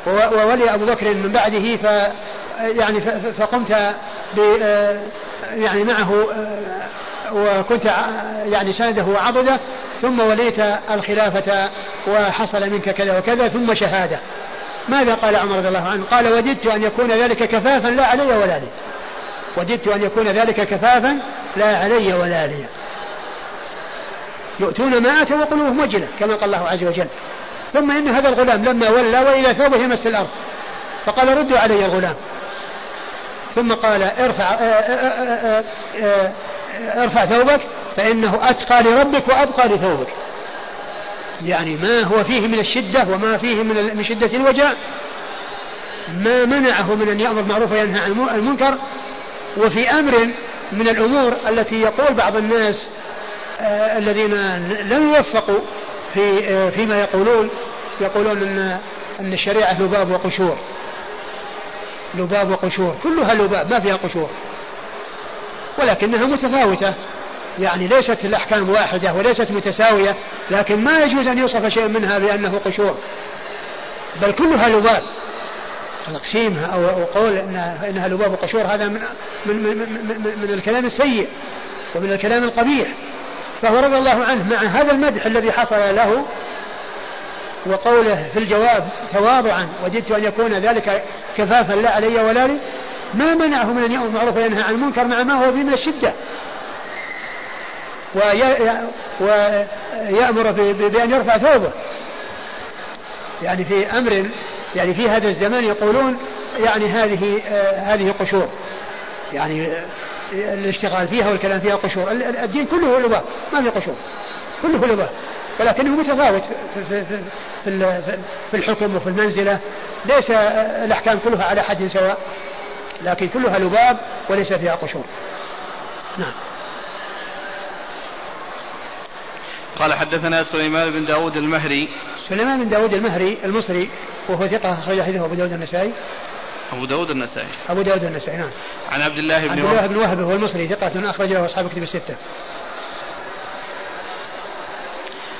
S1: وولي أبو بكر من بعده ف يعني فقمت ب آه، يعني معه آه، وكنت يعني سانده وعضده ثم وليت الخلافة وحصل منك كذا وكذا ثم شهادة. ماذا قال عمر رضي الله عنه؟ قال وددت أن يكون ذلك كفافا لا علي ولا لي. وددت أن يكون ذلك كفافا لا علي ولا لي. يؤتون ما آتوا وقلوبهم وجلة كما قال الله عز وجل. ثم إن هذا الغلام لما ولى وإلى ثوبه يمس الأرض. فقال ردوا علي الغلام ثم قال ارفع آآ آآ آآ ارفع ثوبك فإنه أتقى لربك وأبقى لثوبك. يعني ما هو فيه من الشدة وما فيه من شدة الوجع ما منعه من أن يأمر بالمعروف وينهى عن المنكر. وفي أمر من الأمور التي يقول بعض الناس آه الذين لم يوفقوا في آه فيما يقولون يقولون أن أن الشريعة لباب وقشور. لباب وقشور. كلها لباب ما فيها قشور. ولكنها متفاوتة. يعني ليست الأحكام واحدة وليست متساوية لكن ما يجوز أن يوصف شيء منها بأنه قشور. بل كلها لباب. تقسيمها أو قول إنها, إنها لباب وقشور هذا من, من, من, من, من الكلام السيء ومن الكلام القبيح. فهو رضي الله عنه مع هذا المدح الذي حصل له وقوله في الجواب تواضعا وددت أن يكون ذلك كفافا لا علي ولا لي. ما منعه من أن يأمر بالمعروف وينهى عن المنكر مع ما هو فيه من الشدة ويأمر بأن يرفع ثوبه. يعني في أمر يعني في هذا الزمان يقولون يعني هذه هذه قشور. يعني الاشتغال فيها والكلام فيها قشور. الدين كله لباء ما في قشور. كله لباء ولكنه متفاوت في, في, في, في الحكم وفي المنزلة. ليس الأحكام كلها على حد سواء. لكن كلها لباب وليس فيها قشور. نعم.
S2: قال حدثنا سليمان بن داود المهري.
S1: سليمان بن داود المهري المصري وهو ثقة أخرج حديثه أبو داود النسائي.
S2: أبو داود النسائي.
S1: أبو داود النسائي نعم.
S2: عن عبد الله بن
S1: عبد الله بن وهب هو المصري ثقة أخرج له أصحاب كتب الستة.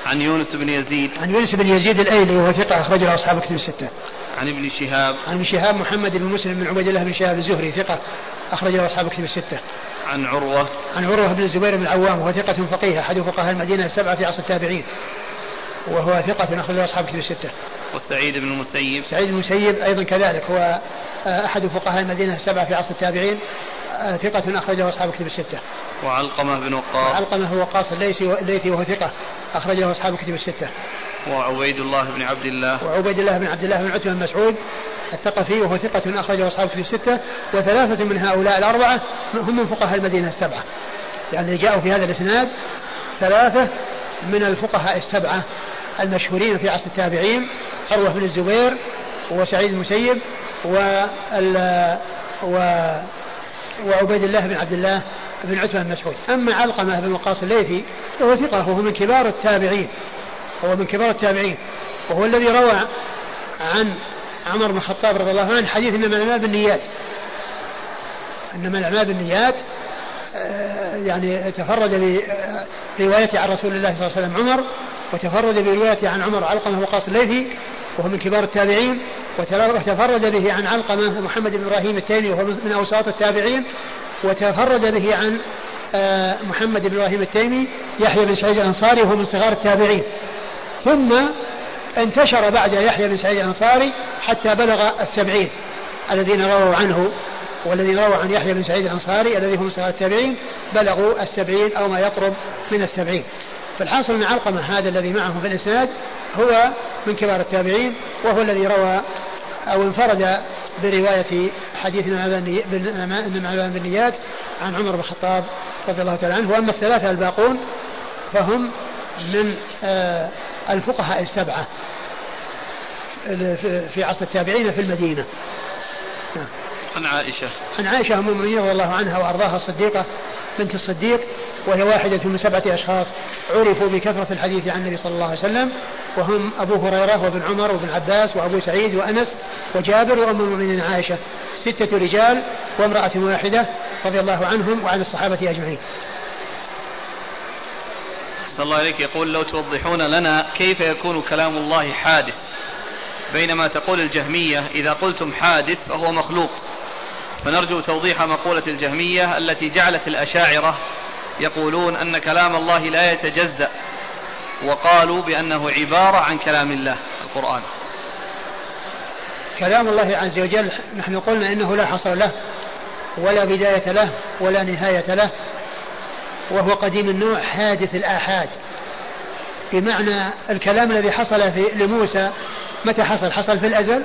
S2: عن يونس بن يزيد.
S1: عن يونس بن يزيد الأيلي وهو ثقة اخرج له أصحاب كتب الستة.
S2: عن ابن شهاب
S1: عن ابن شهاب محمد بن مسلم بن عبيد الله بن شهاب الزهري ثقة أخرج له أصحاب كتب الستة
S2: عن عروة
S1: عن عروة بن الزبير بن العوام وهو ثقة فقيه أحد فقهاء المدينة السبعة في عصر التابعين وهو ثقة أخرج له أصحاب كتب الستة.
S2: وسعيد بن المسيب.
S1: سعيد بن المسيب أيضا كذلك هو أحد فقهاء المدينة السبعة في عصر التابعين ثقة أخرج له أصحاب كتب الستة.
S2: وعلقمة بن وقاص.
S1: وعلقمة بن وقاص الليثي وهو ثقة أخرج له أصحاب كتب الستة.
S2: وعبيد الله بن عبد الله.
S1: وعبيد الله بن عبد الله بن عتبة بن مسعود الثقفي وهو ثقة أخرجه أصحاب كتب الستة وثلاثة من هؤلاء الأربعة هم من فقهاء المدينة السبعة. يعني جاءوا في هذا الإسناد ثلاثة من الفقهاء السبعة المشهورين في عصر التابعين عروة بن الزبير وسعيد المسيب و وعبيد الله بن عبد الله بن عتبة بن مسعود أما علقمة بن وقاص الليثي فهو ثقة وهو من كبار التابعين هو من كبار التابعين. وهو الذي روى عن عمر بن الخطاب رضي الله عنه حديث إنما الأعمال بالنيات. إنما الأعمال بالنيات يعني تفرد بروايته عن رسول الله صلى الله عليه وسلم عمر وتفرد بروايته عن عمر علقمة وقاص الليثي وهو من كبار التابعين وتفرد به عن علقمة ومحمد بن إبراهيم التيمي وهو من أوساط التابعين وتفرد به عن آه، محمد بن إبراهيم التيمي يحيى بن سعيد الأنصاري وهو من صغار التابعين. ثم انتشر بعد يحيى بن سعيد الأنصاري حتى بلغ السبعين الذين رووا عنه والذين رووا عن يحيى بن سعيد الأنصاري الذي هم صغار التابعين بلغوا السبعين أو ما يقرب من السبعين. فالحاصل أن علقمة هذا الذي معه في الإسناد هو من كبار التابعين وهو الذي روى أو انفرد برواية حديث إنما بالنيات عن عمر بن الخطاب رضي الله تعالى عنه وأما الثلاثة الباقون فهم من آه، الفقهاء السبعة في عصر التابعين في المدينة.
S2: عن عائشة.
S1: عن عائشة أم المؤمنين رضي الله عنها وأرضاها الصديقة بنت الصديق وهي واحدة من سبعة أشخاص عرفوا بكثرة الحديث عن النبي صلى الله عليه وسلم وهم أبو هريرة وابن عمر وابن عباس وأبو سعيد وأنس وجابر وأم المؤمنين عائشة ستة رجال وامرأة واحدة رضي الله عنهم وعن الصحابة أجمعين.
S2: صلى الله عليك يقول لو توضحون لنا كيف يكون كلام الله حادث. بينما تقول الجهمية إذا قلتم حادث فهو مخلوق. فنرجو توضيح مقولة الجهمية التي جعلت الأشاعرة يقولون أن كلام الله لا يتجزأ وقالوا بأنه عبارة عن كلام الله القرآن.
S1: كلام الله عز وجل نحن قلنا إنه لا حصر له ولا بداية له ولا نهاية له وهو قديم النوع حادث الآحاد. بمعنى الكلام الذي حصل في لموسى متى حصل؟ حصل في الأزل؟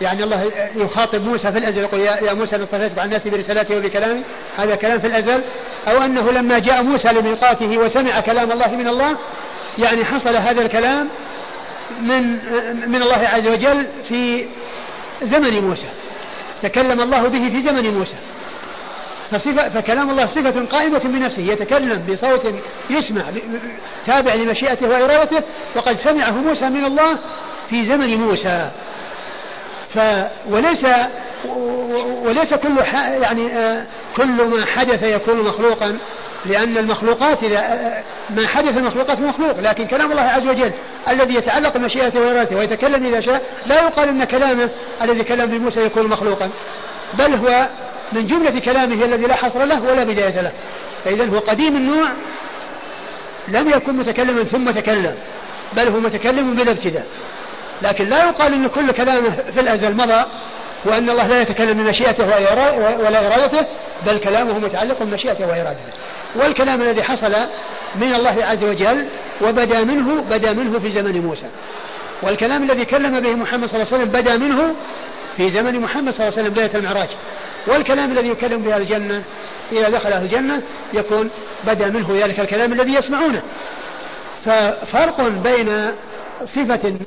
S1: يعني الله يخاطب موسى في الأزل يقول يا موسى أنا اصطفيتك عن الناس برسالتي وبكلامي. هذا كلام في الأزل؟ أو أنه لما جاء موسى لميقاته وسمع كلام الله من الله يعني حصل هذا الكلام من من الله عز وجل في زمن موسى. تكلم الله به في زمن موسى. فصفة فكلام الله صفة قائمة بنفسه يتكلم بصوت يسمع تابع لمشيئته وإرادته وقد سمعه موسى من الله في زمن موسى. ف وليس وليس كل يعني آه، كل ما حدث يكون مخلوقا لأن المخلوقات إذا آه، ما حدث المخلوقات مخلوق لكن كلام الله عز وجل الذي يتعلق بمشيئته وإرادته ويتكلم إذا شاء لا يقال أن كلامه الذي كلم بموسى يكون مخلوقا بل هو من جملة كلامه الذي لا حصر له ولا بداية له. فإذا هو قديم النوع لم يكن متكلما ثم تكلم بل هو متكلم بلا ابتداء. لكن لا يقال إن كل كلامه في الأزل مضى وأن الله لا يتكلم بمشيئته ولا إرادته بل كلامه متعلق بمشيئته وإرادته. والكلام الذي حصل من الله عز وجل وبدا منه بدا منه في زمن موسى. والكلام الذي كلم به محمد صلى الله عليه وسلم بدا منه في زمن محمد صلى الله عليه وسلم بداية المعراج. والكلام الذي يكلم به الجنة إذا دخل أهل الجنة يكون بدأ منه ذلك الكلام الذي يسمعونه. ففرق بين صفة